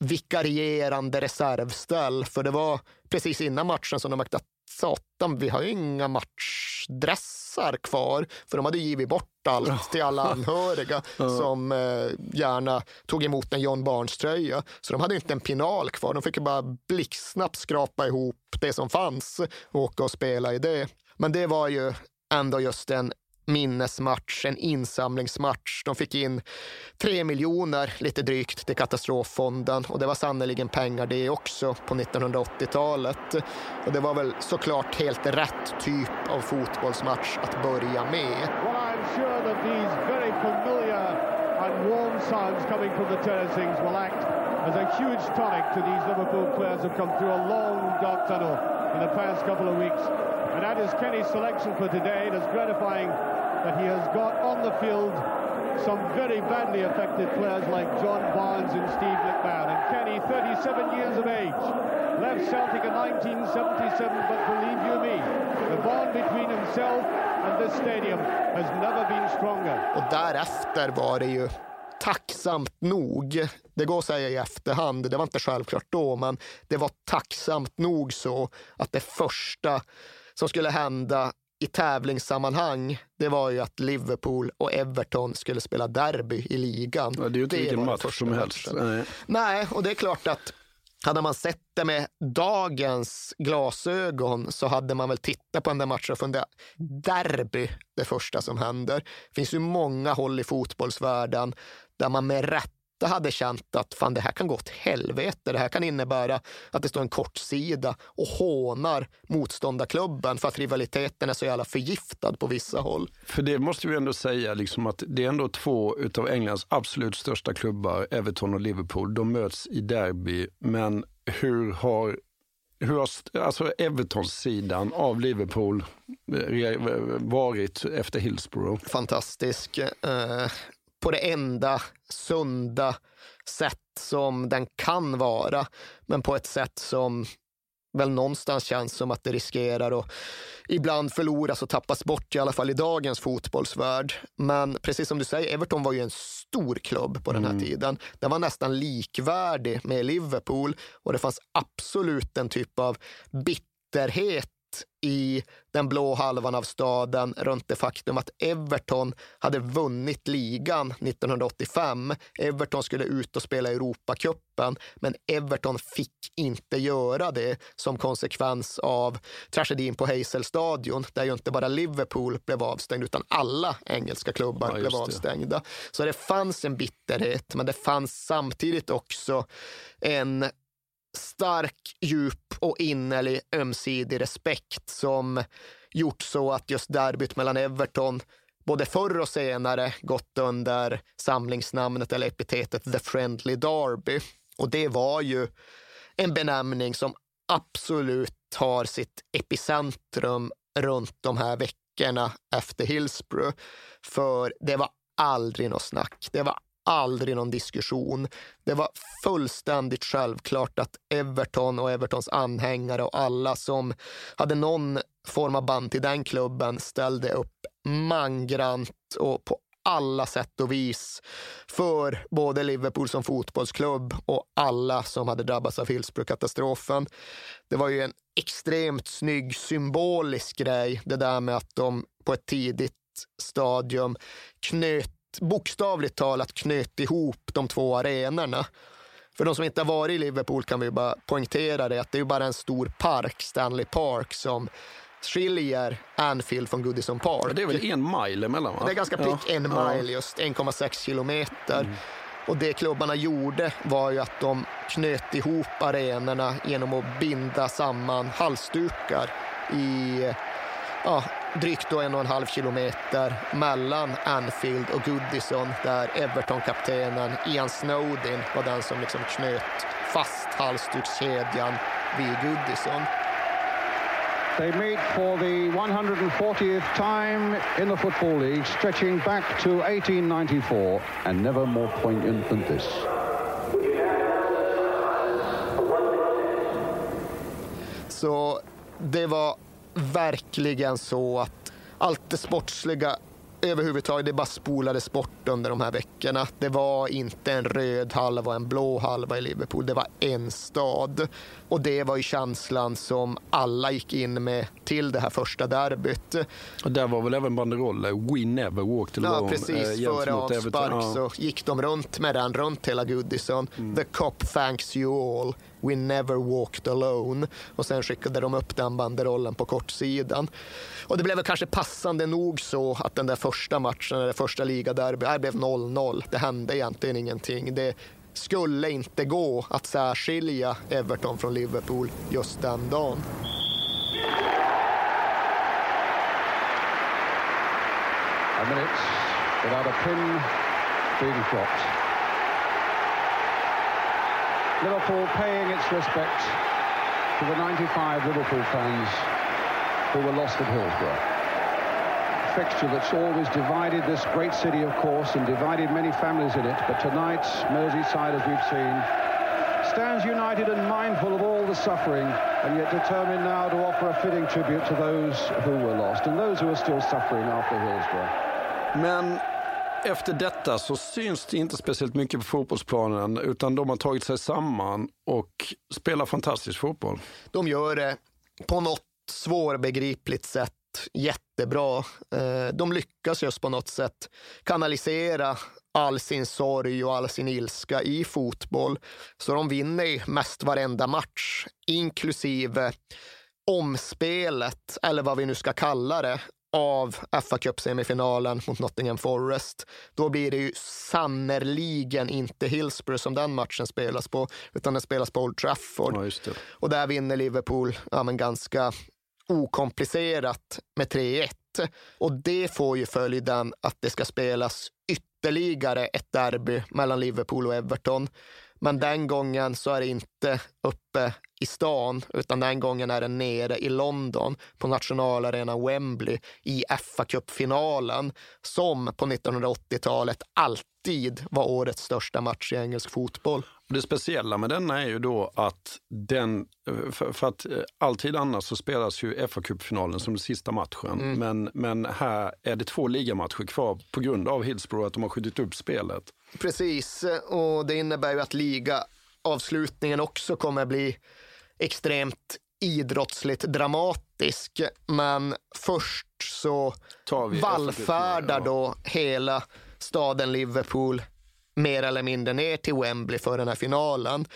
vikarierande reservställ, för det var precis innan matchen som de märkte att satan, vi har ju inga matchdressar kvar, för de hade givit bort allt till alla anhöriga *laughs* som eh, gärna tog emot en John Barnes-tröja. Så de hade inte en pinal kvar. De fick bara blixtsnabbt skrapa ihop det som fanns och åka och spela i det. Men det var ju ändå just en minnesmatch, en insamlingsmatch. De fick in tre miljoner, lite drygt, till katastroffonden och det var sannerligen pengar det också på 1980-talet. Och det var väl såklart helt rätt typ av fotbollsmatch att börja med. Well, as a huge tonic to these Liverpool players who've come through a long dark tunnel in the past couple of weeks. And that is Kenny's selection for today. It is gratifying that he has got on the field some very badly affected players like John Barnes and Steve McMahon. And Kenny, 37 years of age, left Celtic in 1977, but believe you me, the bond between himself and this stadium has never been stronger. Och därefter var det ju tacksamt nog, det går att säga i efterhand, det var inte självklart då, men det var tacksamt nog så att det första som skulle hända i tävlingssammanhang, det var ju att Liverpool och Everton skulle spela derby i ligan. Ja, det är ju inte vilken match som helst. Nej. Nej, och det är klart att hade man sett det med dagens glasögon så hade man väl tittat på den där matchen och funderat, derby, det första som händer. Det finns ju många håll i fotbollsvärlden där man med rätta hade känt att fan, det här kan gå åt helvete. Det här kan innebära att det står en kortsida och hånar motståndarklubben för att rivaliteten är så jävla förgiftad på vissa håll. För det måste vi ändå säga, liksom att det är ändå två av Englands absolut största klubbar, Everton och Liverpool. De möts i derby, men hur har hur har alltså Evertons-sidan av Liverpool eh, varit efter Hillsborough? Fantastisk. På det enda sunda sätt som den kan vara, men på ett sätt som väl någonstans känns som att det riskerar att ibland förloras och tappas bort, i alla fall i dagens fotbollsvärld. Men precis som du säger, Everton var ju en stor klubb på den här mm. tiden. Den var nästan likvärdig med Liverpool och det fanns absolut en typ av bitterhet i den blå halvan av staden runt det faktum att Everton hade vunnit ligan 1985. Everton skulle ut och spela Europacupen, men Everton fick inte göra det som konsekvens av tragedin på Hazelstadion, där ju inte bara Liverpool blev avstängd, utan alla engelska klubbar ja, blev avstängda. Så det fanns en bitterhet, men det fanns samtidigt också en stark, djup och innerlig ömsidig respekt som gjort så att just derbyt mellan Everton både förr och senare gått under samlingsnamnet eller epitetet The Friendly Derby. Och det var ju en benämning som absolut har sitt epicentrum runt de här veckorna efter Hillsborough. För det var aldrig något snack. Det var aldrig någon diskussion. Det var fullständigt självklart att Everton och Evertons anhängare och alla som hade någon form av band till den klubben ställde upp mangrant och på alla sätt och vis för både Liverpool som fotbollsklubb och alla som hade drabbats av Hillsborough-katastrofen. Det var ju en extremt snygg symbolisk grej, det där med att de på ett tidigt stadium knöt bokstavligt talat knöt ihop de två arenorna. För de som inte har varit i Liverpool kan vi bara poängtera det att det är bara en stor park, Stanley Park, som skiljer Anfield från Goodison Park. Det är väl en mile emellan? Va? Det är ganska prick ja. en mile, just 1,6 kilometer. Mm. Och det klubbarna gjorde var ju att de knöt ihop arenorna genom att binda samman halsdukar i ja, drygt då en och en halv kilometer mellan Anfield och Goodison där Everton-kaptenen Ian Snowden var den som liksom knöt fast halsdukskedjan vid Goodison. They meet for the 140th time in the Football League, stretching back to 1894, and never more poignant than this. Så det var verkligen så att allt det sportsliga överhuvudtaget, det bara spolades bort under de här veckorna. Det var inte en röd halva och en blå halva i Liverpool. Det var en stad. Och det var ju känslan som alla gick in med till det här första derbyt. Och där var väl även banderoller We never walked alone. Ja, precis. Eh, Före avspark ja. så gick de runt med den runt hela Goodison. Mm. The cop thanks you all. We never walked alone. Och sen skickade de upp den banderollen på kortsidan. Och det blev väl kanske passande nog så att den där första matchen, det första ligaderbyt, blev 0-0. Det hände egentligen ingenting. Det skulle inte gå att särskilja Everton från Liverpool just den dagen. A minute without a pin being dropped. Liverpool paying its respect to the 95 Liverpool fans who were lost at Hillsborough. A fixture that's always divided this great city, of course, and divided many families in it. But tonight, Merseyside, as we've seen, stands united and mindful of all the suffering, and yet determined now to offer a fitting tribute to those who were lost and those who are still suffering after Hillsborough. Men efter detta så syns det inte speciellt mycket på fotbollsplanen utan de har tagit sig samman och spelar fantastisk fotboll. De gör det på något svårbegripligt sätt jättebra. Eh, de lyckas just på något sätt kanalisera all sin sorg och all sin ilska i fotboll. Så de vinner ju mest varenda match, inklusive omspelet, eller vad vi nu ska kalla det, av fa Cup-semifinalen mot Nottingham Forest. Då blir det ju sannerligen inte Hillsborough som den matchen spelas på, utan den spelas på Old Trafford. Ja, och där vinner Liverpool ja, men ganska okomplicerat med 3-1. Och det får ju följden att det ska spelas ytterligare ett derby mellan Liverpool och Everton. Men den gången så är det inte uppe i stan, utan den gången är det nere i London på nationalarenan Wembley i fa Cup-finalen som på 1980-talet alltid var årets största match i engelsk fotboll. Det speciella med denna är ju då att den, för, att eh, alltid annars så spelas ju fa Cup-finalen som den sista matchen. Mm. Men, men här är det två ligamatcher kvar på grund av Hillsborough att de har skjutit upp spelet. Precis, och det innebär ju att ligaavslutningen också kommer bli extremt idrottsligt dramatisk. Men först så vallfärdar då hela staden Liverpool mer eller mindre ner till Wembley för den här finalen.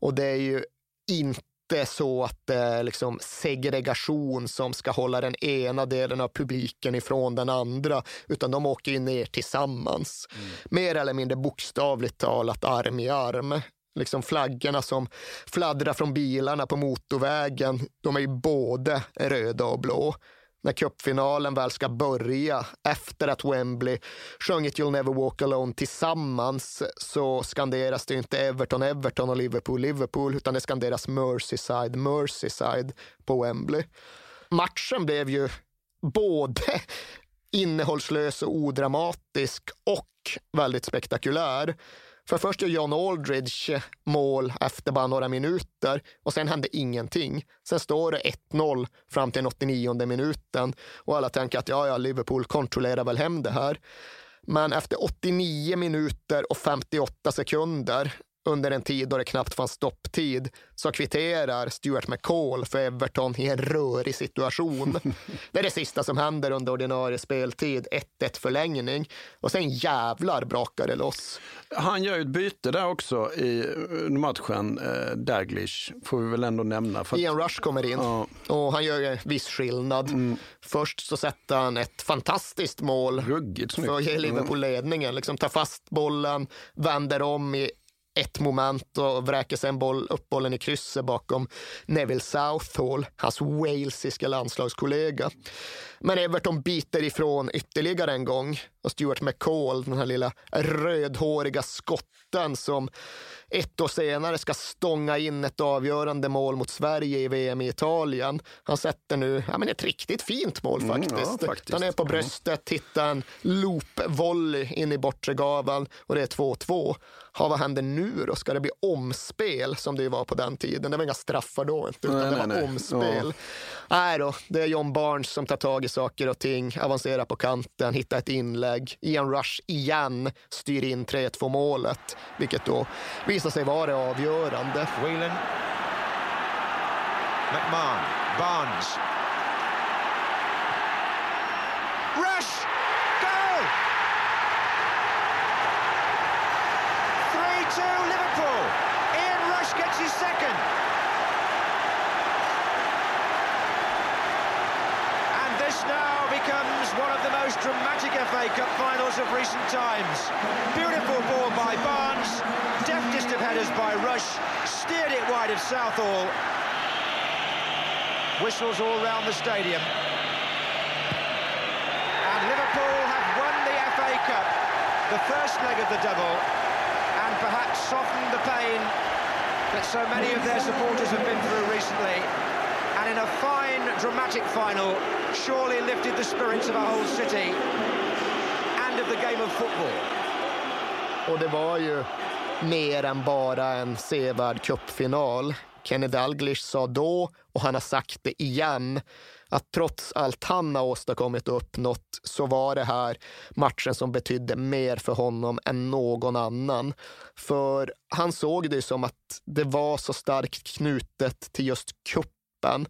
Och det är ju inte så att det är liksom segregation som ska hålla den ena delen av publiken ifrån den andra, utan de åker ju ner tillsammans. Mm. Mer eller mindre bokstavligt talat arm i arm. Liksom flaggorna som fladdrar från bilarna på motorvägen, de är ju både röda och blå när cupfinalen väl ska börja efter att Wembley sjungit You'll never walk alone tillsammans så skanderas det inte Everton, Everton och Liverpool, Liverpool utan det skanderas Merseyside, Merseyside på Wembley. Matchen blev ju både innehållslös och odramatisk och väldigt spektakulär. För först gör John Aldridge mål efter bara några minuter och sen hände ingenting. Sen står det 1-0 fram till den 89 minuten och alla tänker att ja, ja, Liverpool kontrollerar väl hem det här. Men efter 89 minuter och 58 sekunder under en tid då det knappt fanns stopptid så kvitterar Stuart McCall för Everton i en rörig situation. *laughs* det är det sista som händer under ordinarie speltid, 1-1 förlängning. Och sen jävlar brakar det loss. Han gör ju ett byte där också i matchen, eh, Daglish, får vi väl ändå nämna. För att... Ian Rush kommer in ja. och han gör en viss skillnad. Mm. Först så sätter han ett fantastiskt mål Ruggigt för att ge Liverpool ledningen. Liksom tar fast bollen, vänder om i ett moment och vräker sen boll, upp bollen i krysset bakom Neville Southall, hans walesiska landslagskollega. Men Everton biter ifrån ytterligare en gång och Stuart McCall, den här lilla rödhåriga skotten som ett år senare ska stånga in ett avgörande mål mot Sverige i VM i Italien. Han sätter nu ja, men ett riktigt fint mål faktiskt. Mm, ja, faktiskt. Han är på bröstet, hittar en loop-volley in i bortre gaveln och det är 2-2. Ha, vad händer nu då? Ska det bli omspel som det var på den tiden? Det var inga straffar då, inte, utan nej, det var nej, omspel. Ja. Nej då, det är John Barnes som tar tag i saker och ting, avancerar på kanten, hittar ett inlägg. Ian Rush igen styr in 3-2 målet, vilket då visar sig vara avgörande. Whelan. McMahon. Barnes. Rush! Goal! 3-2 Liverpool. Ian Rush gets his second. And this now becomes one of the most dramatic FA Cup finals of recent times. Beautiful ball by Barnes, deftest of headers by Rush, steered it wide of Southall. Whistles all round the stadium. And Liverpool have won the FA Cup, the first leg of the double, and perhaps softened the pain that so many of their supporters have been through recently. And in a fine, dramatic final, surely lifted the spirits of a whole city and of the game of football. Och det var ju mer än bara en sevärd cupfinal. Kenny Dalglish sa då, och han har sagt det igen, att trots allt han har åstadkommit och uppnått så var det här matchen som betydde mer för honom än någon annan. För han såg det som att det var så starkt knutet till just kuppen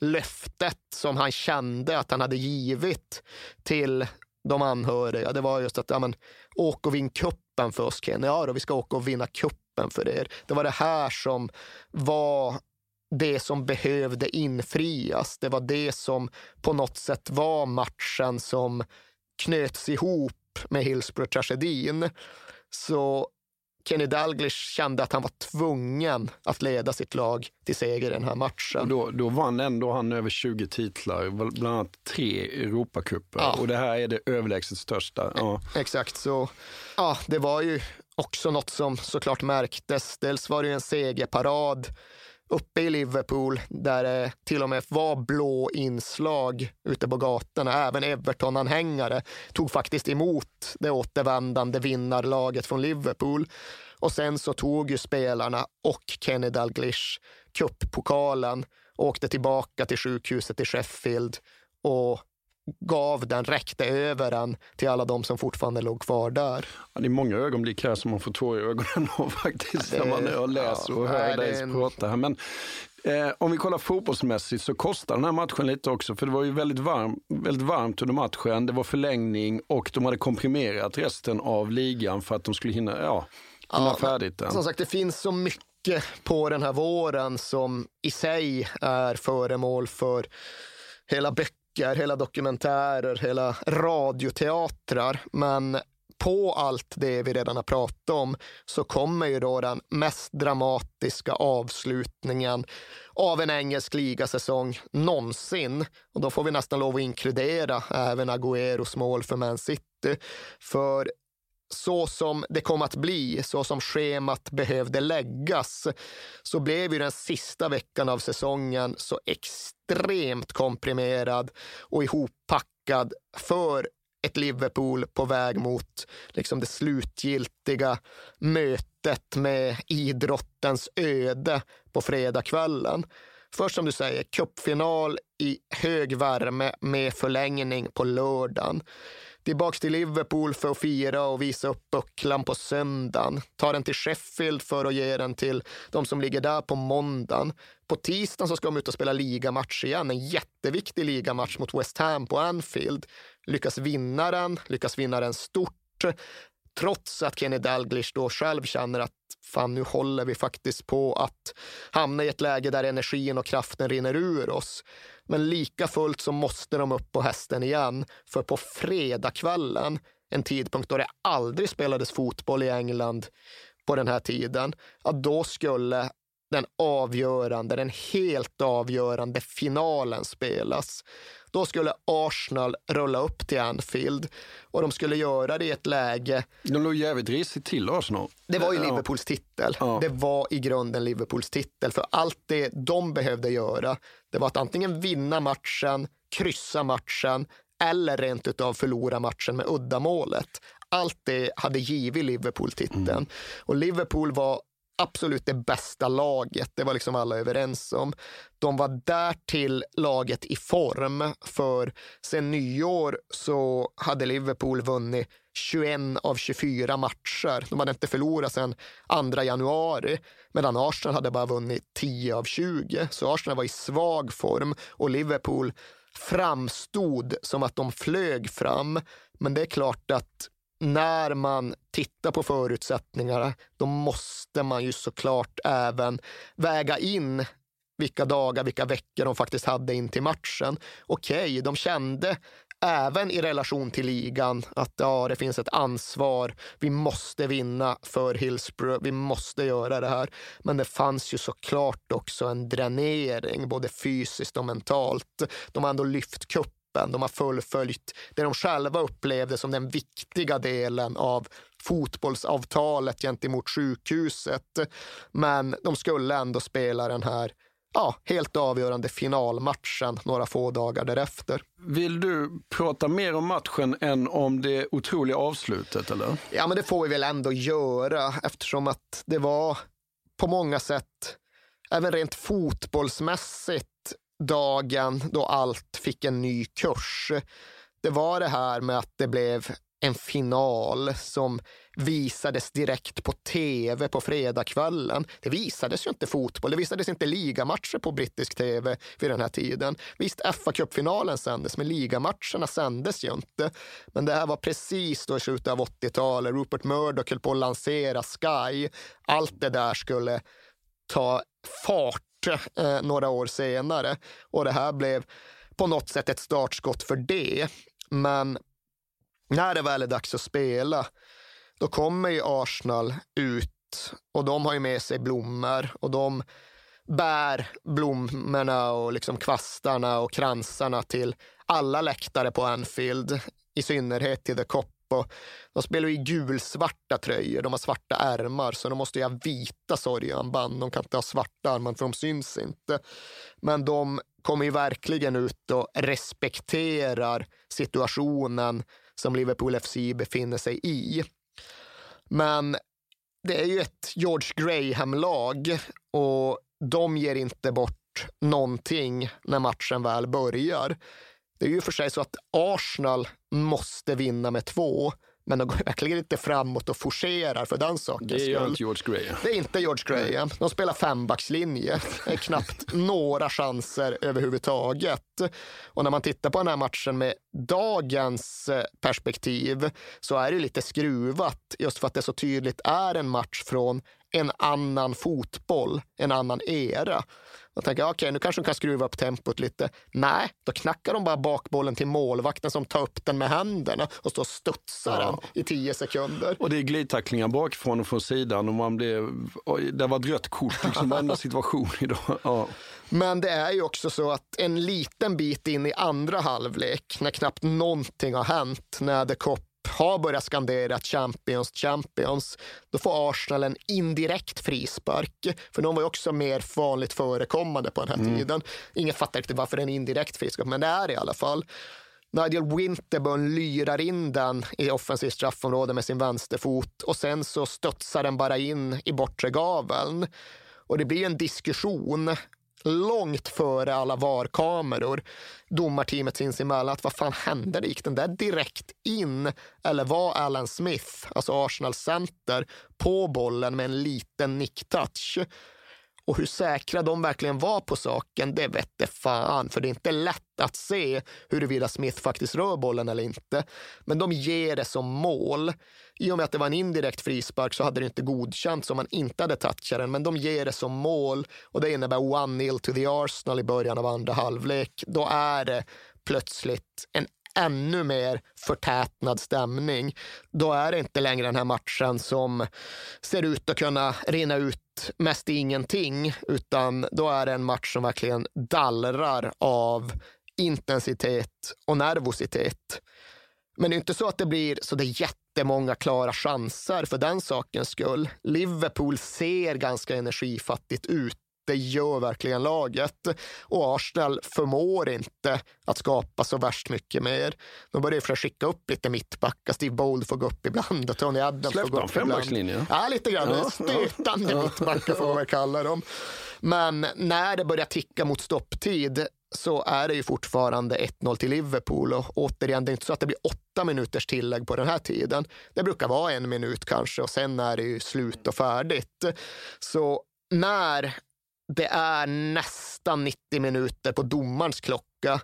löftet som han kände att han hade givit till de anhöriga, det var just att, ja men, åk och vinn kuppen för oss Ken. Ja då, vi ska åka och vinna kuppen för er. Det var det här som var det som behövde infrias. Det var det som på något sätt var matchen som knöts ihop med Hillsborough-tragedin. Så Kenny Dalglish kände att han var tvungen att leda sitt lag till seger i den här matchen. Och då, då vann ändå han över 20 titlar, bland annat tre Europacuper. Ja. Och det här är det överlägset största. Ja. Exakt, så ja, det var ju också något som såklart märktes. Dels var det ju en segerparad uppe i Liverpool där det till och med var blå inslag ute på gatorna. Även Everton-anhängare tog faktiskt emot det återvändande vinnarlaget från Liverpool. Och sen så tog ju spelarna och Kenny Dalglish cuppokalen och åkte tillbaka till sjukhuset i Sheffield och gav den, räckte över den till alla de som fortfarande låg kvar där. Ja, det är många ögonblick här som man får tår i ögonen *laughs* av faktiskt, Det- när man läser och ja, hör nej, dig en- prata här. Men eh, om vi kollar fotbollsmässigt så kostar den här matchen lite också, för det var ju väldigt, varm, väldigt varmt under matchen. Det var förlängning och de hade komprimerat resten av ligan för att de skulle hinna, ja, hinna Ja, färdigt den. Som sagt, det finns så mycket på den här våren som i sig är föremål för hela böcker, hela dokumentärer, hela radioteatrar. Men på allt det vi redan har pratat om så kommer ju då den mest dramatiska avslutningen av en engelsk ligasäsong någonsin. Och då får vi nästan lov att inkludera även Agüeros mål för Man City. För så som det kom att bli, så som schemat behövde läggas, så blev ju den sista veckan av säsongen så extremt komprimerad och ihoppackad för ett Liverpool på väg mot liksom det slutgiltiga mötet med idrottens öde på fredagskvällen. Först som du säger, cupfinal i hög värme med förlängning på lördagen. Tillbaks till Liverpool för att fira och visa upp bucklan på söndagen. Ta den till Sheffield för att ge den till de som ligger där på måndagen. På tisdagen så ska de ut och spela ligamatch igen. En jätteviktig ligamatch mot West Ham på Anfield. Lyckas vinna den, lyckas vinna den stort. Trots att Kenny Dalglish då själv känner att fan, nu håller vi faktiskt på att hamna i ett läge där energin och kraften rinner ur oss. Men lika fullt så måste de upp på hästen igen. För på fredagskvällen, en tidpunkt då det aldrig spelades fotboll i England på den här tiden, att då skulle den avgörande, den helt avgörande finalen spelas. Då skulle Arsenal rulla upp till Anfield och de skulle göra det i ett läge De låg jävligt risigt till Arsenal. det var ju. Liverpools titel. Ja. Det var i grunden Liverpools titel. För allt det de behövde göra, det var att antingen vinna matchen, kryssa matchen eller rent utav förlora matchen med uddamålet. Allt det hade givit Liverpool titeln. Mm. Och Liverpool var absolut det bästa laget. Det var liksom alla överens om. De var därtill laget i form, för sen nyår så hade Liverpool vunnit 21 av 24 matcher. De hade inte förlorat sen 2 januari, medan Arsenal hade bara vunnit 10 av 20. Så Arsenal var i svag form och Liverpool framstod som att de flög fram. Men det är klart att när man tittar på förutsättningarna, då måste man ju såklart även väga in vilka dagar, vilka veckor de faktiskt hade in till matchen. Okej, de kände även i relation till ligan att ja, det finns ett ansvar. Vi måste vinna för Hillsborough. Vi måste göra det här. Men det fanns ju såklart också en dränering, både fysiskt och mentalt. De har ändå lyft kuppen. De har fullföljt det de själva upplevde som den viktiga delen av fotbollsavtalet gentemot sjukhuset. Men de skulle ändå spela den här ja, helt avgörande finalmatchen några få dagar därefter. Vill du prata mer om matchen än om det otroliga avslutet? eller? Ja, men det får vi väl ändå göra eftersom att det var på många sätt, även rent fotbollsmässigt, dagen då allt fick en ny kurs. Det var det här med att det blev en final som visades direkt på tv på fredagskvällen. Det visades ju inte fotboll, det visades inte ligamatcher på brittisk tv vid den här tiden. Visst, fa kuppfinalen sändes, men ligamatcherna sändes ju inte. Men det här var precis då i slutet av 80-talet. Rupert Murdoch höll på att lansera Sky. Allt det där skulle ta fart eh, några år senare och det här blev på något sätt ett startskott för det. Men när det väl är dags att spela, då kommer ju Arsenal ut och de har ju med sig blommor och de bär blommorna och liksom kvastarna och kransarna till alla läktare på Anfield, i synnerhet till The Cop. Och de spelar i gulsvarta tröjor, de har svarta ärmar så de måste ju ha vita sorgearmband. De kan inte ha svarta armar för de syns inte. Men de kommer ju verkligen ut och respekterar situationen som Liverpool FC befinner sig i. Men det är ju ett George Graham-lag och de ger inte bort någonting när matchen väl börjar. Det är ju för sig så att Arsenal måste vinna med två men de går verkligen inte framåt och forcerar för den sakens skull. Det är inte George Graham. Det är inte George Graham. De spelar fembackslinje. Det är knappt *laughs* några chanser överhuvudtaget. Och när man tittar på den här matchen med dagens eh, perspektiv så är det lite skruvat just för att det så tydligt är en match från en annan fotboll, en annan era. Och tänker, okej, okay, nu kanske de kan skruva upp tempot lite. Nej, då knackar de bara bakbollen till målvakten som tar upp den med händerna och står och studsar ja. den i tio sekunder. Och det är glidtacklingar bakifrån och från sidan och man blir, oj, det var ett rött kort, liksom varenda *laughs* situation idag. Ja. Men det är ju också så att en liten bit in i andra halvlek, när knappt någonting har hänt, när The Cop har börjat skandera Champions, Champions, då får Arsenal en indirekt frispark. För de var också mer vanligt förekommande på den här mm. tiden. Ingen fattar riktigt varför det är en indirekt frispark, men det är det i alla fall. Nigel Winterburn lyrar in den i offensivt straffområde med sin vänsterfot och sen så studsar den bara in i bortre gaveln. Och det blir en diskussion långt före alla VAR-kameror, domarteamet sinsemellan, att vad fan hände? Gick den där direkt in? Eller var Alan Smith, alltså Arsenal center, på bollen med en liten nicktouch? Och hur säkra de verkligen var på saken, det vette fan. För det är inte lätt att se huruvida Smith faktiskt rör bollen eller inte. Men de ger det som mål. I och med att det var en indirekt frispark så hade det inte godkänts om man inte hade touchat den. Men de ger det som mål och det innebär 1-0 to the Arsenal i början av andra halvlek. Då är det plötsligt en ännu mer förtätnad stämning. Då är det inte längre den här matchen som ser ut att kunna rinna ut mest i ingenting, utan då är det en match som verkligen dallrar av intensitet och nervositet. Men det är inte så att det blir så det är jättemånga klara chanser för den sakens skull. Liverpool ser ganska energifattigt ut det gör verkligen laget. Och Arsenal förmår inte att skapa så värst mycket mer. De börjar för att skicka upp lite mittbackar. Steve Bold får gå upp ibland och Tony Adams Släpp får gå upp ibland. Ja, lite grann. Ja, Stötande ja. mittbackar får man väl kalla dem. Men när det börjar ticka mot stopptid så är det ju fortfarande 1-0 till Liverpool. Och återigen, det är inte så att det blir åtta minuters tillägg på den här tiden. Det brukar vara en minut kanske och sen är det ju slut och färdigt. Så när det är nästan 90 minuter på domarens klocka,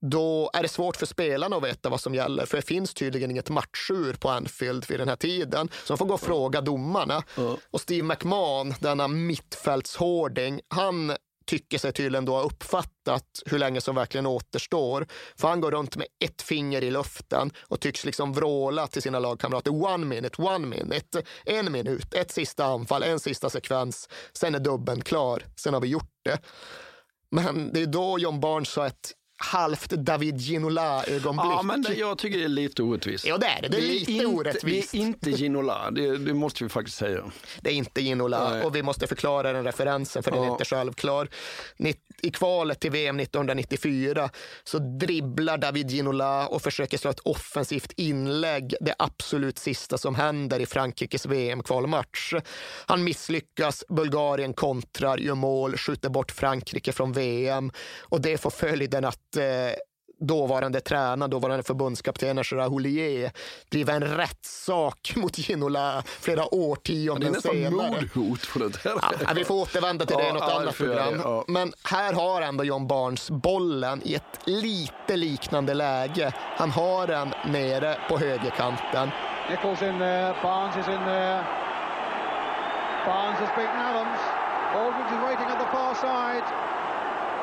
då är det svårt för spelarna att veta vad som gäller. För det finns tydligen inget matchur på Anfield vid den här tiden. Så de får gå och fråga domarna. Mm. Och Steve McMahon, denna mittfältshårding, han tycker sig tydligen då ha uppfattat hur länge som verkligen återstår. För han går runt med ett finger i luften och tycks liksom vråla till sina lagkamrater. One minute, one minute, en minut, ett sista anfall, en sista sekvens. Sen är dubben klar. Sen har vi gjort det. Men det är då John Barnes sa ett halvt David Ginola-ögonblick. Ja, men det, jag tycker det är lite orättvist. Ja, det är det. Det är det lite inte, orättvist. Det är inte Ginola, det, det, måste vi faktiskt säga. Det är inte Ginola Nej. och vi måste förklara den referensen för ja. den är inte självklar. I kvalet till VM 1994 så dribblar David Ginola och försöker slå ett offensivt inlägg. Det absolut sista som händer i Frankrikes VM-kvalmatch. Han misslyckas, Bulgarien kontrar, gör mål, skjuter bort Frankrike från VM och det får följden att dåvarande tränaren, dåvarande förbundskaptenen Gerard Houllier driva en rättssak *laughs* mot Ginola flera årtionden senare. Det är nästan mordhot på det där. Ja, vi får återvända till det i något ja, annat program. det, ja. Men här har ändå John Barnes bollen i ett lite liknande läge. Han har den nere på högerkanten. Nichols in there, Barnes is in there. Barnes has beaten Adams. Aldridge is waiting at the far side.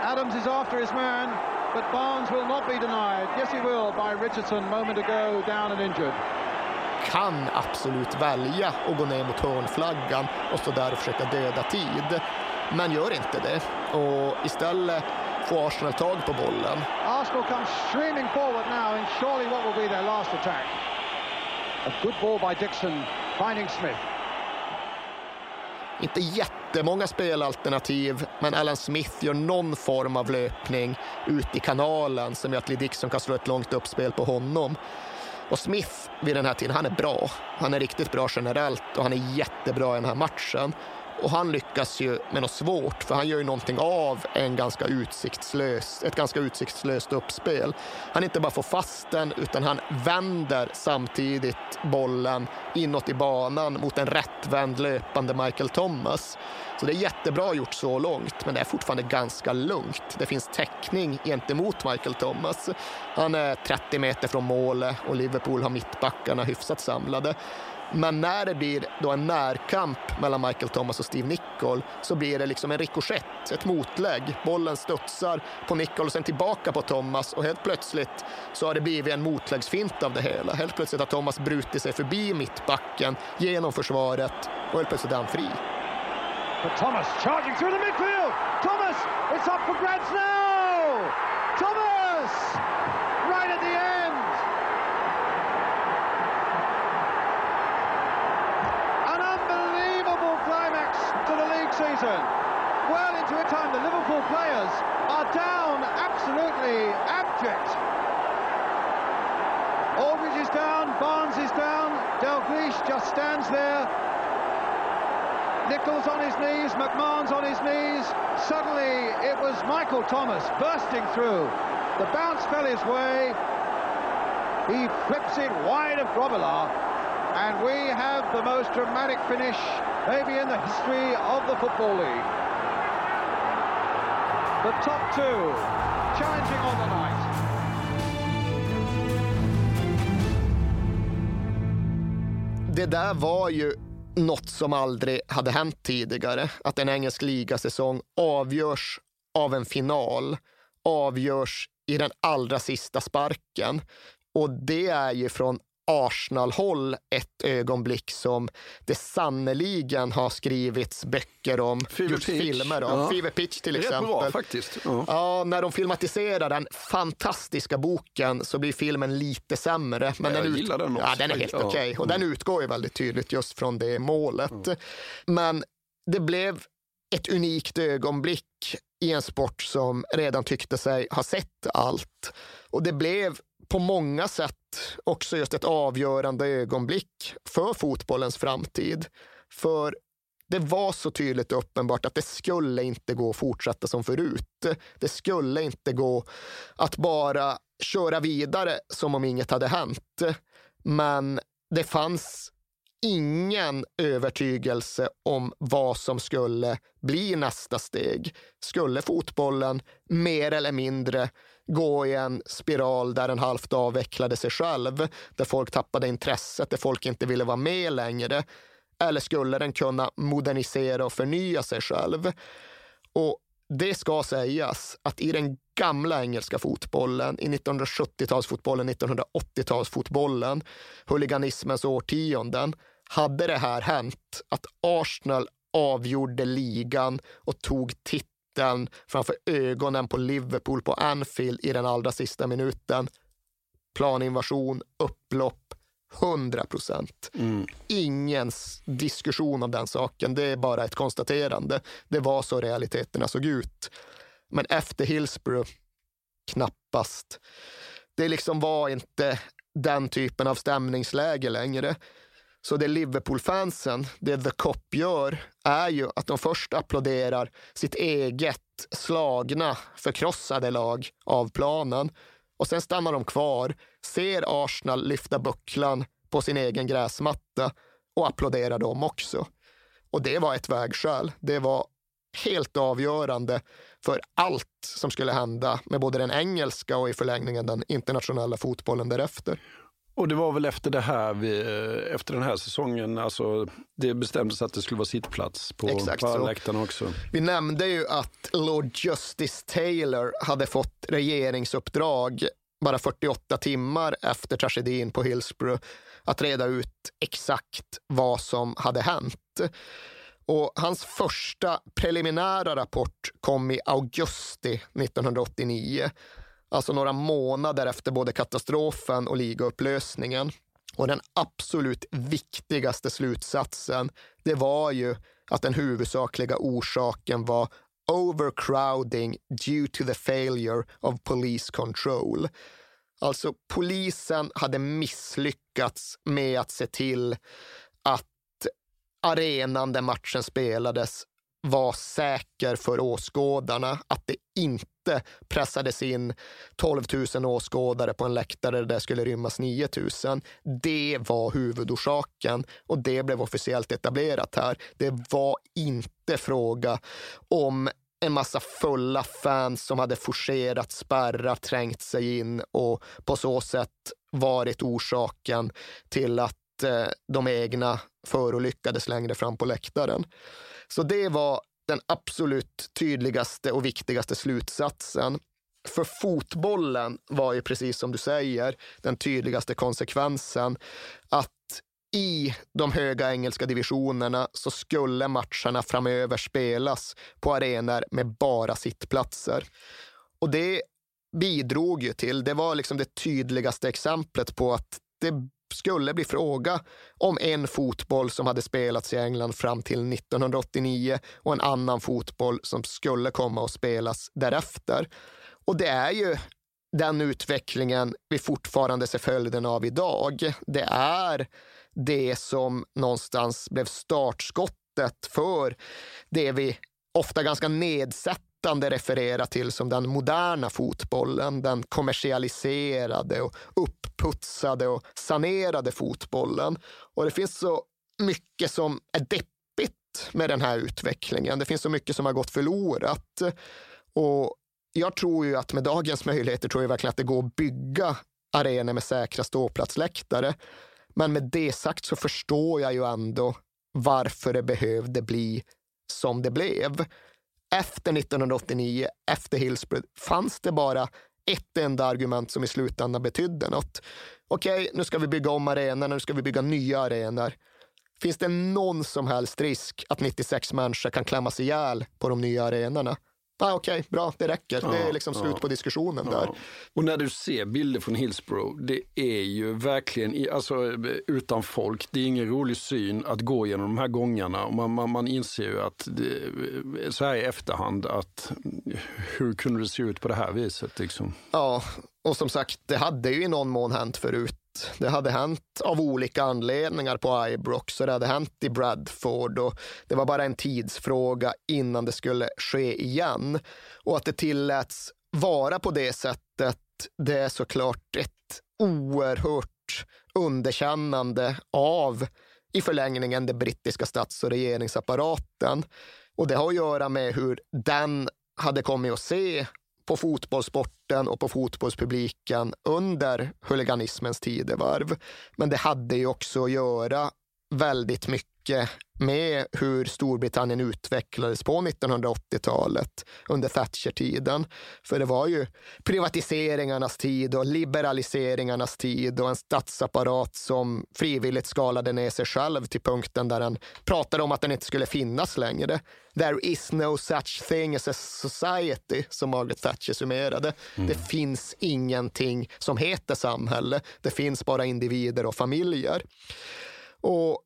Adams is after his man, but Barnes will not be denied. Yes, he will by Richardson moment ago, down and injured. Kan absolut välja att gå ner mot hörnflaggan och stå där och försöka döda tid. Men gör inte det. Och istället får Arsenal tag på bollen. Arsenal comes streaming forward now in surely what will be their last attack. A good ball by Dixon, finding Smith. Inte jättemånga spelalternativ, men Alan Smith gör någon form av löpning ut i kanalen som gör att Lee Dixon kan slå ett långt uppspel på honom. Och Smith vid den här tiden, han är bra. Han är riktigt bra generellt och han är jättebra i den här matchen. Och han lyckas ju med något svårt, för han gör ju någonting av en ganska utsiktslös, ett ganska utsiktslöst uppspel. Han inte bara får fast den, utan han vänder samtidigt bollen inåt i banan mot en rättvänd löpande Michael Thomas. Så det är jättebra gjort så långt, men det är fortfarande ganska lugnt. Det finns täckning gentemot Michael Thomas. Han är 30 meter från målet och Liverpool har mittbackarna hyfsat samlade. Men när det blir då en närkamp mellan Michael Thomas och Steve Nichol så blir det liksom en rikoschett, ett motlägg. Bollen studsar på Nichol och sen tillbaka på Thomas och helt plötsligt så har det blivit en motläggsfint av det hela. Helt plötsligt har Thomas brutit sig förbi mittbacken genom försvaret och helt plötsligt är han fri. But Thomas charging through the midfield. Thomas, it's up for grabs now. Absolutely abject. Aldridge is down, Barnes is down, Dalglish just stands there. Nichols on his knees, McMahon's on his knees. Suddenly it was Michael Thomas bursting through. The bounce fell his way. He flips it wide of Grobbelaar. And we have the most dramatic finish maybe in the history of the Football League. The top two challenging all the night. Det där var ju något som aldrig hade hänt tidigare. Att en engelsk ligasäsong avgörs av en final, avgörs i den allra sista sparken. Och det är ju från Arsenal-håll ett ögonblick som det sannoliken har skrivits böcker om, Fever gjorts Pitch. filmer om. Ja. Fever Pitch till rätt exempel. bra faktiskt. Ja. Ja, när de filmatiserar den fantastiska boken så blir filmen lite sämre. Men Ja, den gillar den också. Ja, den är helt Ja. okej. Och den Mm. utgår ju väldigt tydligt just från det målet. Men det blev ett unikt ögonblick i en sport som redan tyckte sig ha sett allt. Och det blev på många sätt också just ett avgörande ögonblick för fotbollens framtid. För det var så tydligt och uppenbart att det skulle inte gå att fortsätta som förut. Det skulle inte gå att bara köra vidare som om inget hade hänt. Men det fanns ingen övertygelse om vad som skulle bli nästa steg. Skulle fotbollen mer eller mindre gå i en spiral där den halvt avvecklade sig själv, där folk tappade intresset, där folk inte ville vara med längre? Eller skulle den kunna modernisera och förnya sig själv? Och det ska sägas att i den gamla engelska fotbollen, i 1970-talsfotbollen, 1980-talsfotbollen, huliganismens årtionden, hade det här hänt att Arsenal avgjorde ligan och tog titeln framför ögonen på Liverpool på Anfield i den allra sista minuten. Planinvasion, upplopp, 100 procent. Ingen s- diskussion om den saken. Det är bara ett konstaterande. Det var så realiteterna såg ut. Men efter Hillsborough, knappast. Det liksom var inte den typen av stämningsläge längre. Så det Liverpool-fansen, det The Cop gör, är ju att de först applåderar sitt eget slagna, förkrossade lag av planen. Och sen stannar de kvar, ser Arsenal lyfta bucklan på sin egen gräsmatta och applåderar dem också. Och det var ett vägskäl. Det var helt avgörande för allt som skulle hända med både den engelska och i förlängningen den internationella fotbollen därefter. Och det var väl efter det här, vi, eh, efter den här säsongen, alltså det bestämdes att det skulle vara sittplats på, Exakt på läktarna också. Vi nämnde ju att Lord Justice Taylor hade fått regeringsuppdrag bara 48 timmar efter tragedin på Hillsborough att reda ut exakt vad som hade hänt. Och hans första preliminära rapport kom i augusti 1989, alltså några månader efter både katastrofen och ligaupplösningen. Och den absolut viktigaste slutsatsen, det var ju att den huvudsakliga orsaken var overcrowding due to the failure of police control. Alltså polisen hade misslyckats med att se till att arenan där matchen spelades var säker för åskådarna, att det inte pressades in 12 000 åskådare på en läktare där det skulle rymmas 9 000. Det var huvudorsaken och det blev officiellt etablerat här. Det var inte fråga om en massa fulla fans som hade forcerat spärrar, trängt sig in och på så sätt varit orsaken till att eh, de egna förolyckades längre fram på läktaren. Så det var den absolut tydligaste och viktigaste slutsatsen. För fotbollen var ju precis som du säger den tydligaste konsekvensen att i de höga engelska divisionerna så skulle matcherna framöver spelas på arenor med bara sittplatser. Och det bidrog ju till, det var liksom det tydligaste exemplet på att det skulle bli fråga om en fotboll som hade spelats i England fram till 1989 och en annan fotboll som skulle komma att spelas därefter. Och det är ju den utvecklingen vi fortfarande ser följden av idag. Det är det som någonstans blev startskottet för det vi ofta ganska nedsättande refererar till som den moderna fotbollen, den kommersialiserade och uppputsade och sanerade fotbollen. Och det finns så mycket som är deppigt med den här utvecklingen. Det finns så mycket som har gått förlorat. Och jag tror ju att med dagens möjligheter tror jag verkligen att det går att bygga arenor med säkra ståplatsläktare. Men med det sagt så förstår jag ju ändå varför det behövde bli som det blev. Efter 1989, efter Hillsborough, fanns det bara ett enda argument som i slutändan betydde något. Okej, okay, nu ska vi bygga om arenorna, nu ska vi bygga nya arenor. Finns det någon som helst risk att 96 människor kan klämmas ihjäl på de nya arenorna? Ah, Okej, okay, bra, det räcker. Ja, det är liksom slut ja, på diskussionen ja. där. Och när du ser bilder från Hillsborough, det är ju verkligen, alltså utan folk, det är ingen rolig syn att gå genom de här gångarna. Man, man, man inser ju att, det, så här i efterhand, att hur kunde det se ut på det här viset? Liksom? Ja, och som sagt, det hade ju i någon mån hänt förut. Det hade hänt av olika anledningar på Ibrox och det hade hänt i Bradford och det var bara en tidsfråga innan det skulle ske igen. Och att det tilläts vara på det sättet, det är såklart ett oerhört underkännande av i förlängningen den brittiska stats och regeringsapparaten. Och det har att göra med hur den hade kommit att se på fotbollssporten och på fotbollspubliken under huliganismens tidevarv. Men det hade ju också att göra väldigt mycket med hur Storbritannien utvecklades på 1980-talet under Thatcher-tiden. För det var ju privatiseringarnas tid och liberaliseringarnas tid och en statsapparat som frivilligt skalade ner sig själv till punkten där den pratade om att den inte skulle finnas längre. There is no such thing as a society, som Margaret Thatcher summerade. Mm. Det finns ingenting som heter samhälle. Det finns bara individer och familjer. Och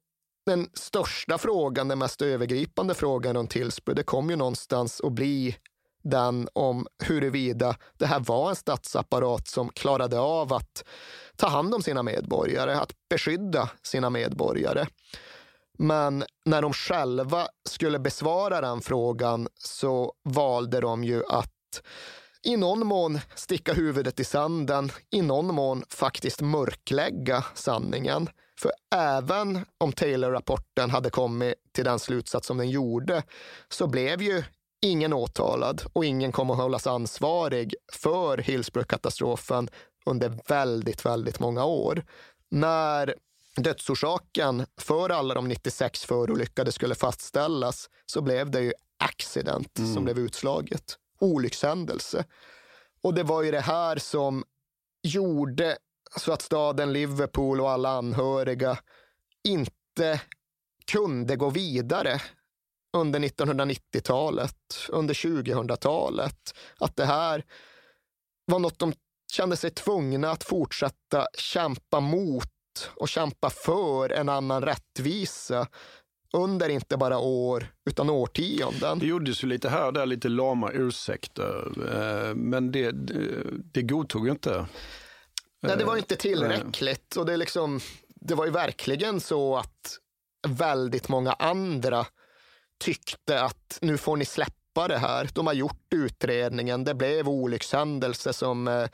den största frågan, den mest övergripande frågan runt Hillsborough, det kom ju någonstans att bli den om huruvida det här var en statsapparat som klarade av att ta hand om sina medborgare, att beskydda sina medborgare. Men när de själva skulle besvara den frågan så valde de ju att i någon mån sticka huvudet i sanden, i någon mån faktiskt mörklägga sanningen. För även om Taylor-rapporten hade kommit till den slutsats som den gjorde så blev ju ingen åtalad och ingen kommer att hållas ansvarig för Hillsborough-katastrofen under väldigt, väldigt många år. När dödsorsaken för alla de 96 förolyckade skulle fastställas så blev det ju accident mm. som blev utslaget. Olyckshändelse. Och det var ju det här som gjorde så att staden Liverpool och alla anhöriga inte kunde gå vidare under 1990-talet, under 2000-talet. Att det här var något de kände sig tvungna att fortsätta kämpa mot och kämpa för en annan rättvisa under inte bara år utan årtionden. Det gjordes ju lite här och där, lite lama ursäkter, eh, men det, det godtog ju inte. Nej, det var inte tillräckligt och det, är liksom, det var ju verkligen så att väldigt många andra tyckte att nu får ni släppa det här. De har gjort utredningen. Det blev olyckshändelse som eh,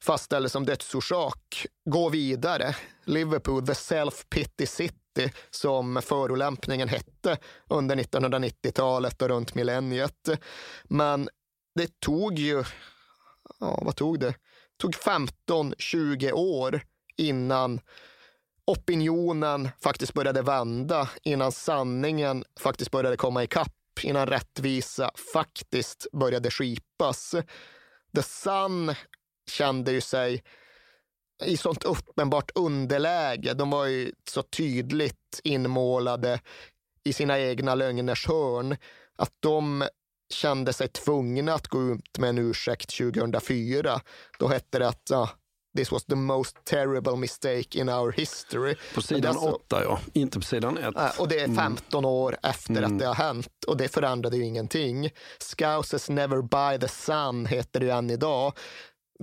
fastställdes som dödsorsak. Gå vidare. Liverpool, the self-pity city, som förolämpningen hette under 1990-talet och runt millenniet. Men det tog ju, ja vad tog det? Det tog 15-20 år innan opinionen faktiskt började vända, innan sanningen faktiskt började komma ikapp, innan rättvisa faktiskt började skipas. The Sun kände ju sig i sånt uppenbart underläge. De var ju så tydligt inmålade i sina egna lögners hörn att de kände sig tvungna att gå ut med en ursäkt 2004. Då hette det att ja, This was the most terrible mistake in our history. På sidan alltså, åtta, ja. Inte på sidan ett. Och det är 15 mm. år efter mm. att det har hänt och det förändrade ju ingenting. Scouses never buy the sun heter det ju än idag.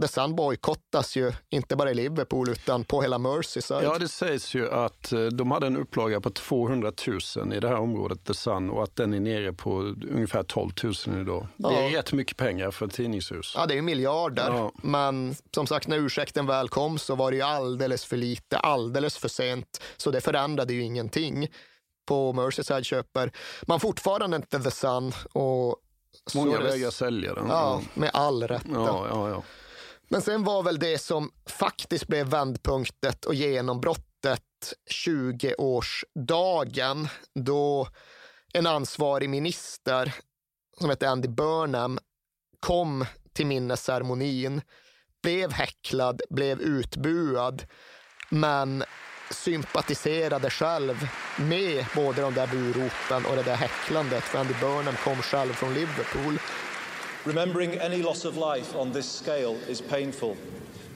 The Sun bojkottas ju, inte bara i Liverpool utan på hela Merseyside. Ja, det sägs ju att eh, de hade en upplaga på 200 000 i det här området, The Sun, och att den är nere på ungefär 12 000 idag. Ja. Det är rätt mycket pengar för ett tidningshus. Ja, det är miljarder. Ja. Men som sagt, när ursäkten väl kom så var det ju alldeles för lite, alldeles för sent. Så det förändrade ju ingenting. På Merseyside köper man fortfarande inte The Sun. Och Många vägrar sälja den. Ja, med all rätt. Ja, ja, ja. Men sen var väl det som faktiskt blev vändpunktet och genombrottet 20-årsdagen då en ansvarig minister som hette Andy Burnham kom till minnesceremonin, blev häcklad, blev utbuad, men sympatiserade själv med både de där buropen och det där häcklandet. För Andy Burnham kom själv från Liverpool Remembering any loss of life on this scale is painful.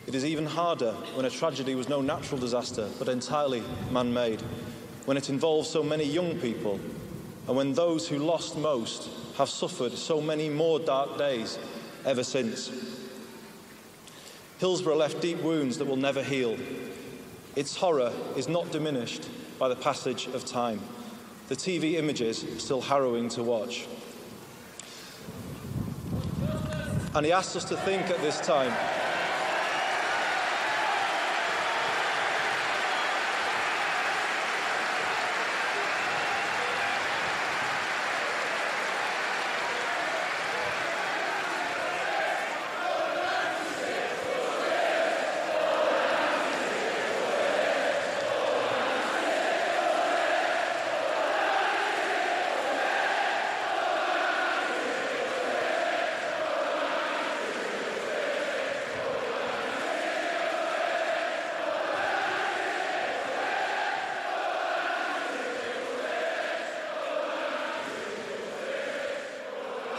It is even harder when a tragedy was no natural disaster but entirely man made, when it involves so many young people, and when those who lost most have suffered so many more dark days ever since. Hillsborough left deep wounds that will never heal. Its horror is not diminished by the passage of time. The TV images still harrowing to watch. And he asked us to think at this time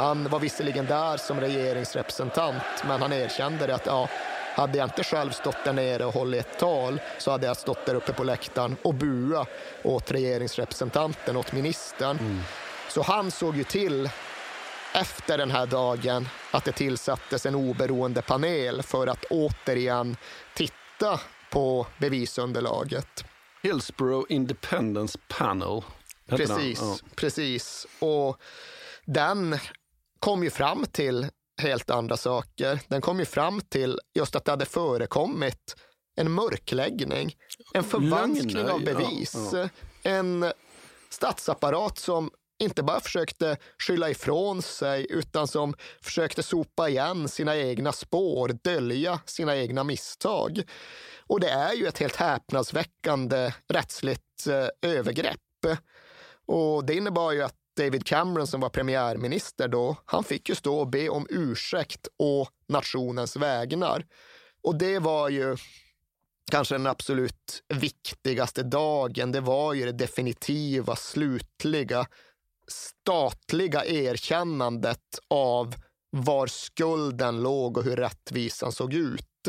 Han var visserligen där som regeringsrepresentant, men han erkände att ja, hade jag inte själv stått där nere och hållit ett tal så hade jag stått där uppe på läktaren och bua åt regeringsrepresentanten, åt ministern. Mm. Så han såg ju till efter den här dagen att det tillsattes en oberoende panel för att återigen titta på bevisunderlaget. Hillsborough Independence Panel. Precis, ja. precis. Och den kom ju fram till helt andra saker. Den kom ju fram till just att det hade förekommit en mörkläggning, en förvanskning av bevis, ja, ja. en statsapparat som inte bara försökte skylla ifrån sig utan som försökte sopa igen sina egna spår, dölja sina egna misstag. Och det är ju ett helt häpnadsväckande rättsligt eh, övergrepp. Och det innebar ju att David Cameron som var premiärminister då, han fick ju stå och be om ursäkt å nationens vägnar. Och det var ju kanske den absolut viktigaste dagen. Det var ju det definitiva, slutliga, statliga erkännandet av var skulden låg och hur rättvisan såg ut.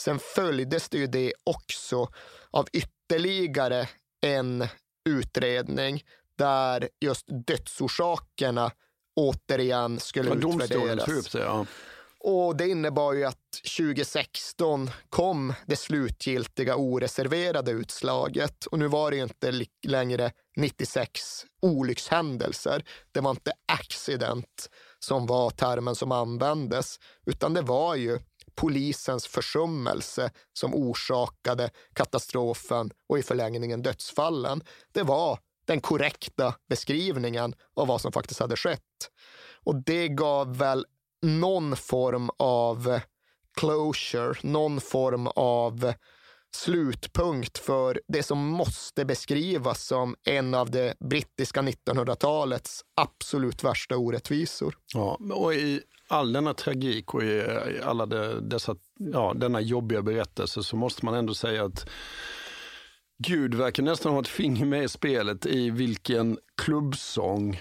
Sen följdes det ju det också av ytterligare en utredning där just dödsorsakerna återigen skulle Ja, utvärderas. det, ja. Och det innebar ju att 2016 kom det slutgiltiga oreserverade utslaget. Och nu var det ju inte längre 96 olyckshändelser. Det var inte accident som var termen som användes, utan det var ju polisens försummelse som orsakade katastrofen och i förlängningen dödsfallen. Det var den korrekta beskrivningen av vad som faktiskt hade skett. Och det gav väl någon form av closure, någon form av slutpunkt för det som måste beskrivas som en av det brittiska 1900-talets absolut värsta orättvisor. Ja, och i all denna tragik och i alla de, dessa, ja, denna jobbiga berättelse så måste man ändå säga att Gud verkar nästan ha ett finger med i spelet i vilken klubbsång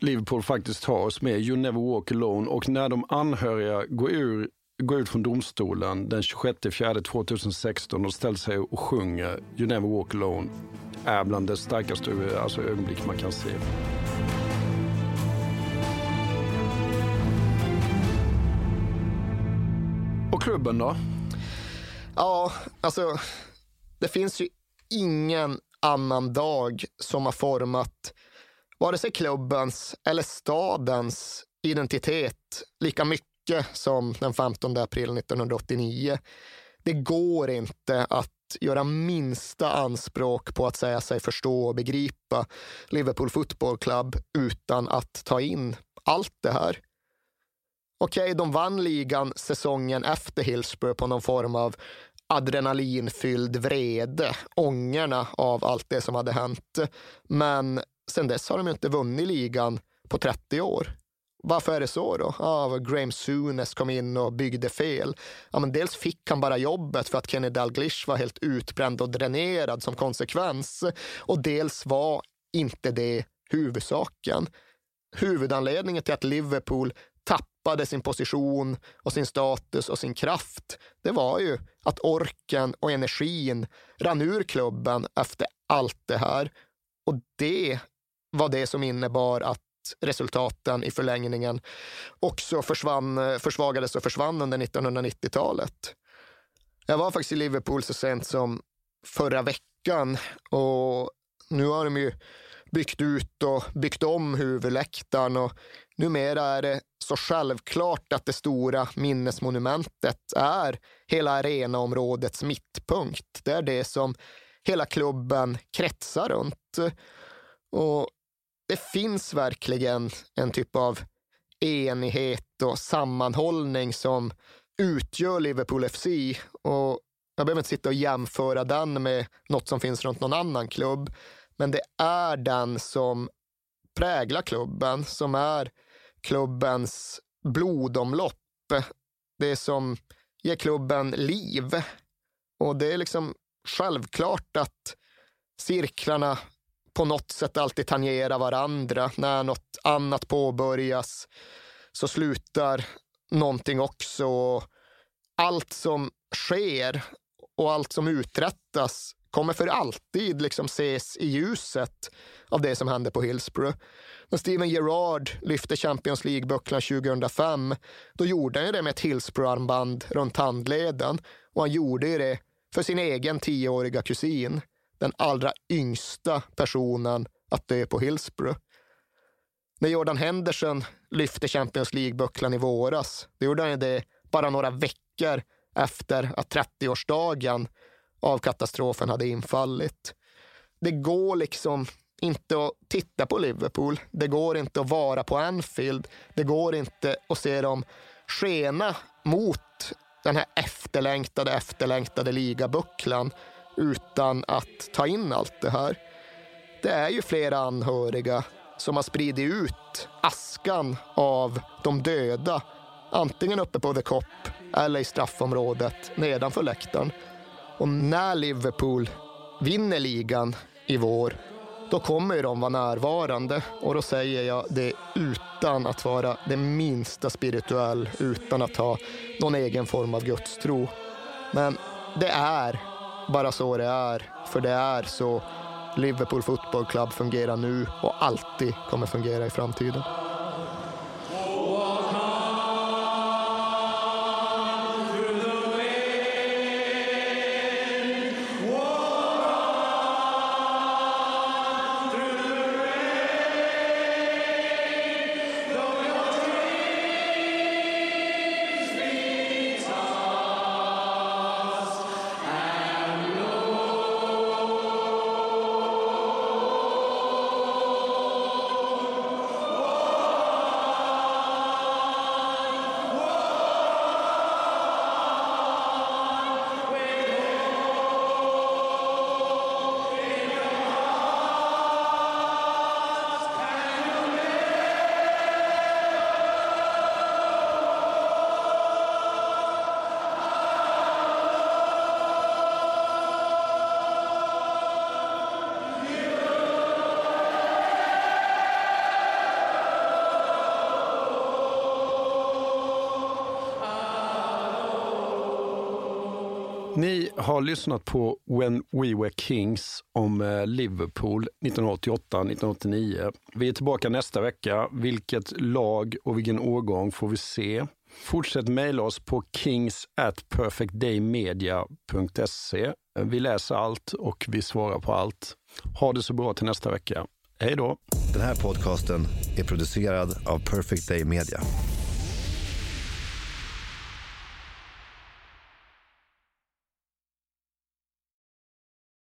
Liverpool faktiskt har som med, You never walk alone. Och när de anhöriga går, ur, går ut från domstolen den 26 4 2016 och ställer sig och sjunger You never walk alone är bland det starkaste alltså, ögonblick man kan se. Och klubben då? Ja, alltså det finns ju ingen annan dag som har format vare sig klubbens eller stadens identitet lika mycket som den 15 april 1989. Det går inte att göra minsta anspråk på att säga sig förstå och begripa Liverpool Football Club utan att ta in allt det här. Okej, de vann ligan säsongen efter Hillsborough på någon form av adrenalinfylld vrede, ångerna av allt det som hade hänt. Men sen dess har de inte vunnit ligan på 30 år. Varför är det så då? Ja, Graham Sunes kom in och byggde fel. Ja, men dels fick han bara jobbet för att Kenny Dalglish var helt utbränd och dränerad som konsekvens. Och dels var inte det huvudsaken. Huvudanledningen till att Liverpool tappade sin position och sin status och sin kraft, det var ju att orken och energin rann ur klubben efter allt det här. Och det var det som innebar att resultaten i förlängningen också försvann, försvagades och försvann under 1990-talet. Jag var faktiskt i Liverpool så sent som förra veckan och nu har de ju byggt ut och byggt om huvudläktaren och numera är det så självklart att det stora minnesmonumentet är hela arenaområdets mittpunkt. Det är det som hela klubben kretsar runt. Och det finns verkligen en typ av enighet och sammanhållning som utgör Liverpool FC. Och jag behöver inte sitta och jämföra den med något som finns runt någon annan klubb. Men det är den som präglar klubben, som är klubbens blodomlopp. Det som ger klubben liv. Och det är liksom självklart att cirklarna på något sätt alltid tangerar varandra. När något annat påbörjas så slutar någonting också. Allt som sker och allt som uträttas kommer för alltid liksom ses i ljuset av det som hände på Hillsborough. När Steven Gerrard lyfte Champions League-bucklan 2005, då gjorde han det med ett Hillsborough-armband runt handleden och han gjorde det för sin egen tioåriga kusin, den allra yngsta personen att dö på Hillsborough. När Jordan Henderson lyfte Champions League-bucklan i våras, då gjorde han det bara några veckor efter att 30-årsdagen av katastrofen hade infallit. Det går liksom inte att titta på Liverpool. Det går inte att vara på Anfield. Det går inte att se dem skena mot den här efterlängtade, efterlängtade ligabucklan utan att ta in allt det här. Det är ju flera anhöriga som har spridit ut askan av de döda antingen uppe på The Cop eller i straffområdet nedanför läktaren. Och när Liverpool vinner ligan i vår, då kommer ju de vara närvarande. Och då säger jag det utan att vara det minsta spirituell, utan att ha någon egen form av gudstro. Men det är bara så det är, för det är så Liverpool Football Club fungerar nu och alltid kommer fungera i framtiden. Har lyssnat på When We Were Kings om eh, Liverpool 1988-1989. Vi är tillbaka nästa vecka. Vilket lag och vilken årgång får vi se? Fortsätt mejla oss på kings at perfectdaymedia.se. Vi läser allt och vi svarar på allt. Ha det så bra till nästa vecka. Hej då! Den här podcasten är producerad av Perfect Day Media.